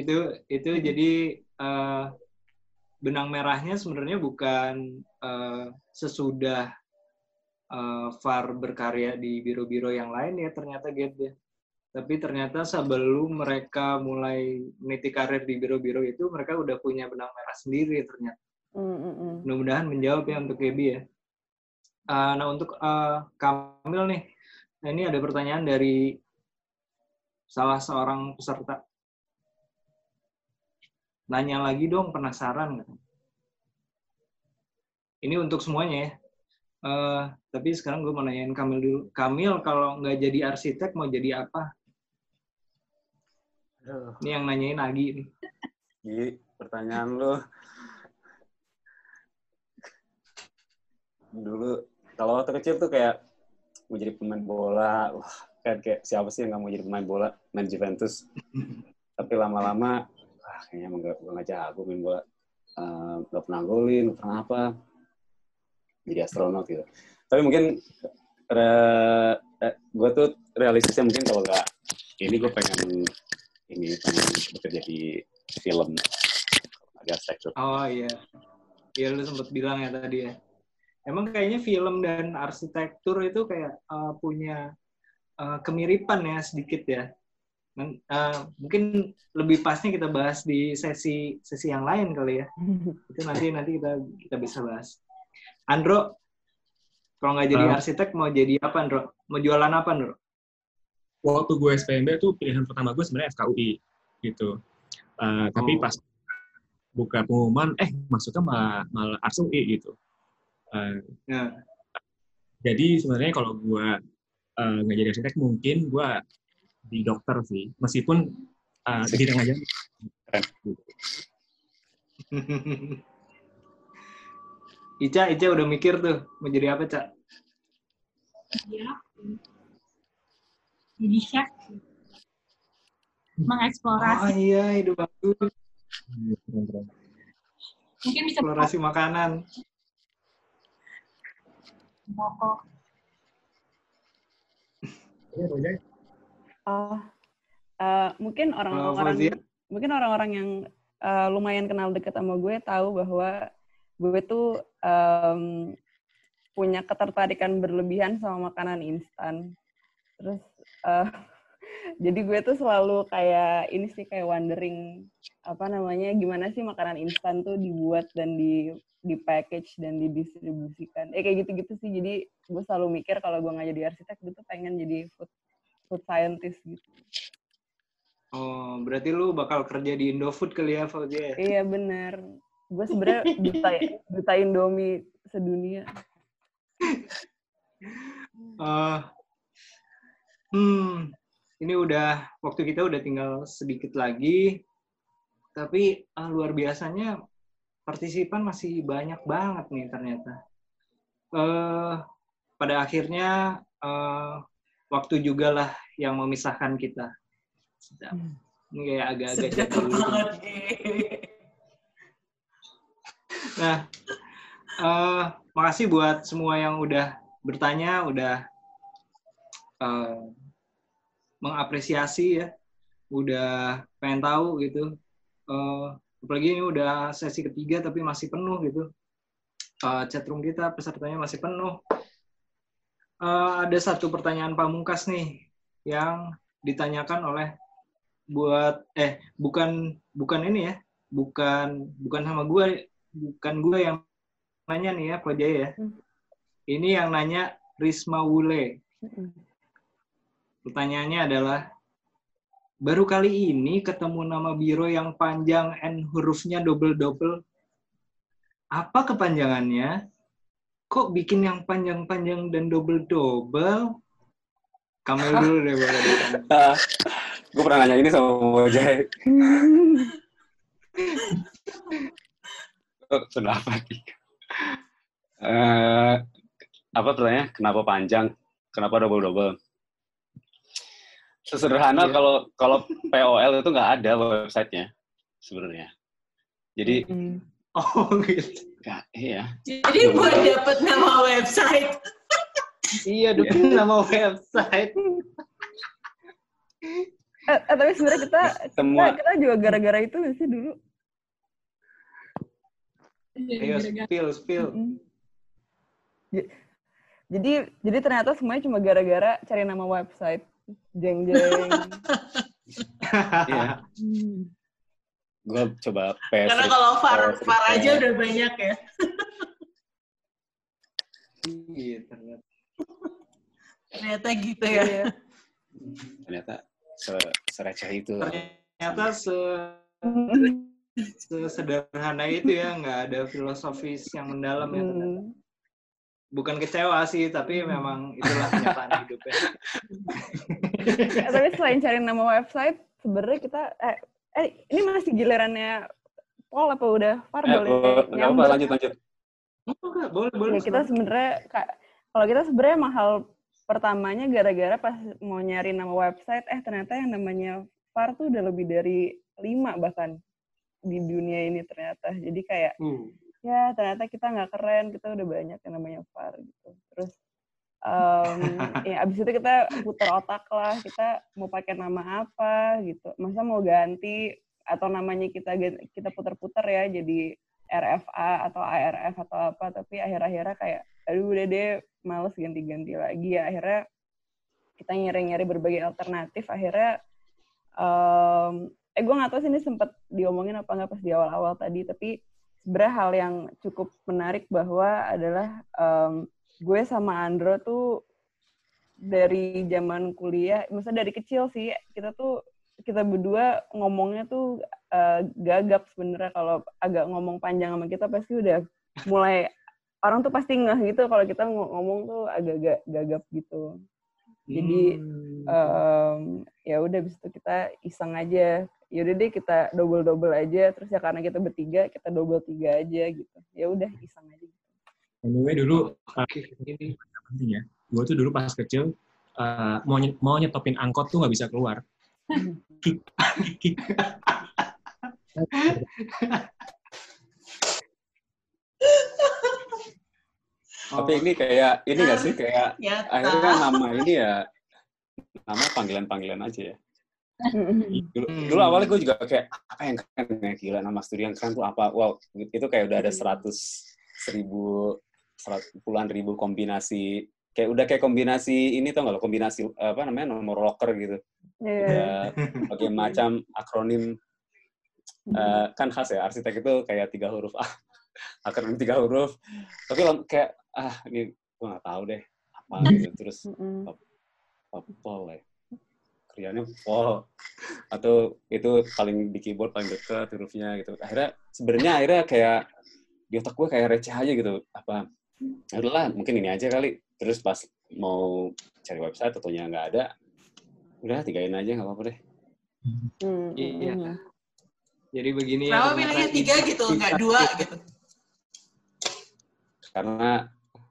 itu itu jadi uh, benang merahnya sebenarnya bukan uh, sesudah uh, Far berkarya di biro-biro yang lain ya ternyata Ged ya. Tapi ternyata sebelum mereka mulai meniti karir di biro-biro itu mereka udah punya benang merah sendiri ternyata. Mm -mm. Mudah-mudahan menjawab ya untuk Gebi ya. Uh, nah untuk uh, Kamil nih, Nah, ini ada pertanyaan dari salah seorang peserta. Nanya lagi dong, penasaran. Ini untuk semuanya ya. Uh, tapi sekarang gue mau nanyain Kamil dulu. Kamil, kalau nggak jadi arsitek, mau jadi apa? Aduh. Ini yang nanyain Agi nih. Gi, pertanyaan lo. Dulu, kalau waktu kecil tuh kayak mau jadi pemain bola. Wah kan kayak siapa sih yang nggak mau jadi pemain bola? Main Juventus. (laughs) Tapi lama-lama wah kayaknya emang gak, gak jago main bola. Uh, gak pernah golin gak pernah apa. Jadi astronot gitu. Tapi mungkin re, eh, gue tuh realistisnya mungkin kalau nggak ini gue pengen ini pengen bekerja di film. Agak sektor. Oh iya. Iya lu sempat bilang ya tadi ya emang kayaknya film dan arsitektur itu kayak uh, punya uh, kemiripan ya sedikit ya. Uh, mungkin lebih pasnya kita bahas di sesi sesi yang lain kali ya. (laughs) Itu nanti nanti kita kita bisa bahas. Andro, kalau nggak jadi uh, arsitek mau jadi apa Andro? Mau jualan apa Andro? Waktu gue SPMB tuh pilihan pertama gue sebenarnya FKUI gitu. Uh, oh. Tapi pas buka pengumuman, eh masuknya malah, malah UI gitu Uh, ya. Jadi sebenarnya kalau gue uh, nggak jadi arsitek mungkin gue di dokter sih. Meskipun uh, bidang aja. Keren. (laughs) Ica, Ica udah mikir tuh mau jadi apa, Cak? Iya. Jadi chef. Mengeksplorasi. Oh iya, itu bagus. Keren. Mungkin bisa Eksplorasi makanan. Iya. Oh, eh, mungkin orang-orang mungkin orang-orang yang eh, lumayan kenal deket sama gue tahu bahwa gue tuh em, punya ketertarikan berlebihan sama makanan instan. Terus eh, (laughs) jadi gue tuh selalu kayak ini sih kayak wondering apa namanya gimana sih makanan instan tuh dibuat dan di di package dan didistribusikan. Eh kayak gitu-gitu sih. Jadi gue selalu mikir kalau gue nggak jadi arsitek, gue tuh pengen jadi food food scientist gitu. Oh, berarti lu bakal kerja di Indofood kali ya, Fauzia? Iya bener. Gue sebenarnya (laughs) duta duta Indomie sedunia. Eh, hmm, ini udah waktu kita udah tinggal sedikit lagi, tapi ah, luar biasanya partisipan masih banyak banget nih ternyata. Eh, pada akhirnya eh, waktu juga lah yang memisahkan kita. Sedap. Ini kayak agak-agak Sedap jadul gitu. banget. Nah, eh, makasih buat semua yang udah bertanya, udah eh, mengapresiasi ya, udah pengen tahu gitu. Eh, apalagi ini udah sesi ketiga tapi masih penuh gitu. Eh, chatroom kita pesertanya masih penuh. Eh, ada satu pertanyaan pamungkas nih yang ditanyakan oleh buat eh bukan bukan ini ya, bukan bukan sama gue bukan gue yang nanya nih ya, Ko Jaya ya. Hmm. Ini yang nanya Risma Wule. Mm-mm. Pertanyaannya adalah, baru kali ini ketemu nama biro yang panjang N hurufnya double-double. Apa kepanjangannya? Kok bikin yang panjang-panjang dan double-double? Kamel dulu deh, boleh (laughs) gue pernah nanya ini sama Mojai. (laughs) Kenapa? Eh, apa pertanyaannya? Kenapa panjang? Kenapa double double? Sesederhana Iya. kalau kalau POL itu nggak ada websitenya sebenarnya. Jadi Mm. Oh gitu. ya, iya. Jadi buat dapat nama website, Iya, dulu nama website. Eh, eh, tapi sebenarnya kita, kita Semua kita juga gara-gara itu sih dulu. Jadi Ayo, gara-gara spill, spill. Mm-mm. Ja- Jadi jadi ternyata semuanya cuma gara-gara cari nama website. Jeng jeng. Iya. Hmm. gue coba paste. karena kalau far, far aja udah banyak ya. Iya, ternyata. Ternyata gitu ya. Iya. ternyata se sereceh itu. Ternyata se sesederhana itu ya, nggak ada filosofis yang mendalam ya. ternyata. Hmm. Bukan kecewa sih, tapi memang itulah kenyataan hidupnya. Eh, (laughs) tapi selain cari nama website, sebenarnya kita eh, eh ini masih gilirannya Paul apa udah Far Eh, boleh bo- nggak apa lanjut lanjut. Boleh, boleh. Ya, kita sebenarnya ka- kalau kita sebenarnya mahal pertamanya gara-gara pas mau nyari nama website, eh ternyata yang namanya Far tuh udah lebih dari lima bahkan di dunia ini ternyata. Jadi kayak Uh, ya ternyata kita nggak keren, kita udah banyak yang namanya Far gitu. Terus em, (laughs) ya abis itu kita putar otak lah, kita mau pakai nama apa gitu. Masa mau ganti atau namanya kita kita putar-putar ya jadi RFA atau ARF atau apa, tapi akhir-akhirnya kayak aduh udah deh males ganti-ganti lagi ya akhirnya kita nyari-nyari berbagai alternatif akhirnya em, eh gue nggak tahu sih ini sempat diomongin apa nggak pas di awal-awal tadi tapi sebenarnya hal yang cukup menarik bahwa adalah em, gue sama Andro tuh dari zaman kuliah, maksudnya dari kecil sih kita tuh kita berdua ngomongnya tuh eh, gagap sebenarnya kalau agak ngomong panjang sama kita pasti udah mulai orang tuh pasti ngeh gitu kalau kita ng- ngomong tuh agak-agak gagap gitu. Jadi Hmm. em, ya udah abis itu kita iseng aja. Ya udah deh kita double double aja. Terus ya karena kita bertiga kita double tiga aja gitu. Ya udah iseng aja. Anyway dulu uh, Oke, ini penting ya. Gue tuh dulu pas kecil uh, mau mau nyetopin angkot tuh nggak bisa keluar. Tapi ini kayak ini nggak sih kayak Ya, akhirnya nama ini ya nama panggilan-panggilan aja ya. Dulu, Hmm. dulu awalnya gue juga kayak apa yang keren ya gila nama studi yang keren tuh apa? Wow itu kayak udah ada seratus seribu seratus puluhan ribu kombinasi kayak udah kayak kombinasi ini tuh nggak lo kombinasi apa namanya nomor locker gitu. Iya. Udah berbagai macam akronim Eh, kan khas ya arsitek itu kayak tiga huruf ah akronim tiga huruf tapi kayak ah ini gue nggak tahu deh apa gitu terus Mm-mm. apa pol ya krianya pol atau itu paling di keyboard paling dekat hurufnya gitu akhirnya sebenarnya akhirnya kayak di otak gue kayak receh aja gitu apa "Ya udahlah mungkin ini aja kali terus pas mau cari website tentunya nggak ada udah tigain aja nggak apa-apa deh Mm, Iya. mm, mm. Jadi begini ya. Kenapa ternyata bilangnya tiga gitu, nggak dua gitu? karena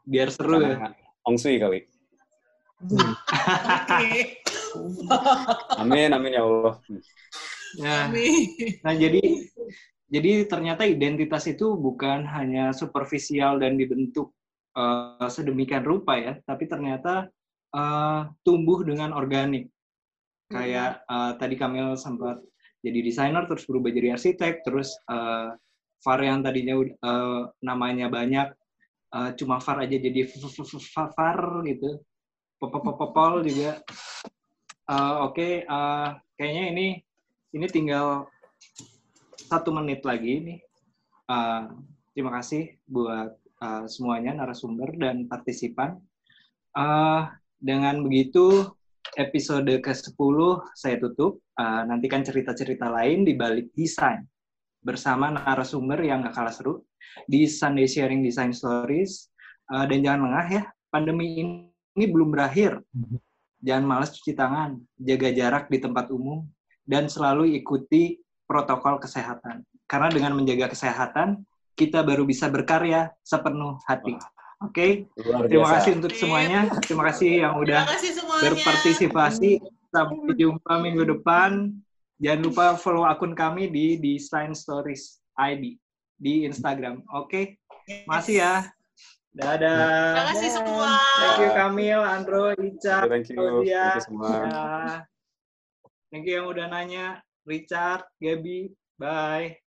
Biar seru ya. karena Feng Shui kali Oke. (laughs) amin amin ya Allah Nah, Amin. Nah, jadi jadi ternyata identitas itu bukan hanya superficial dan dibentuk eh, sedemikian rupa ya, tapi ternyata eh, tumbuh dengan organik. Kayak eh, tadi Kamil sempat jadi desainer, terus berubah jadi arsitek, terus eh, Far yang tadinya eh, namanya banyak, eh, cuma Far aja jadi Far gitu. Popol juga. Eh, Oke, eh, kayaknya ini ini tinggal satu menit lagi nih. Uh, terima kasih buat uh, semuanya narasumber dan partisipan. Uh, dengan begitu episode ke-10 saya tutup. Uh, nantikan cerita-cerita lain di balik desain bersama narasumber yang gak kalah seru di Sunday Sharing Design Stories. Uh, dan jangan lengah ya, pandemi ini, ini belum berakhir. Jangan malas cuci tangan, jaga jarak di tempat umum, dan selalu ikuti protokol kesehatan. Karena dengan menjaga kesehatan, kita baru bisa berkarya sepenuh hati. Oke, luar terima kasih untuk semuanya. Terima kasih yang udah kasih semuanya. berpartisipasi. Sampai jumpa minggu depan. Jangan lupa follow akun kami di Design Stories ID di Instagram. Oke, masih ya. Terima Dadah. kasih semua. Thank you Kamil, Andro, Ica, thank you Claudia. thank you semua. Thank you yang udah nanya. Richard, Gaby, bye.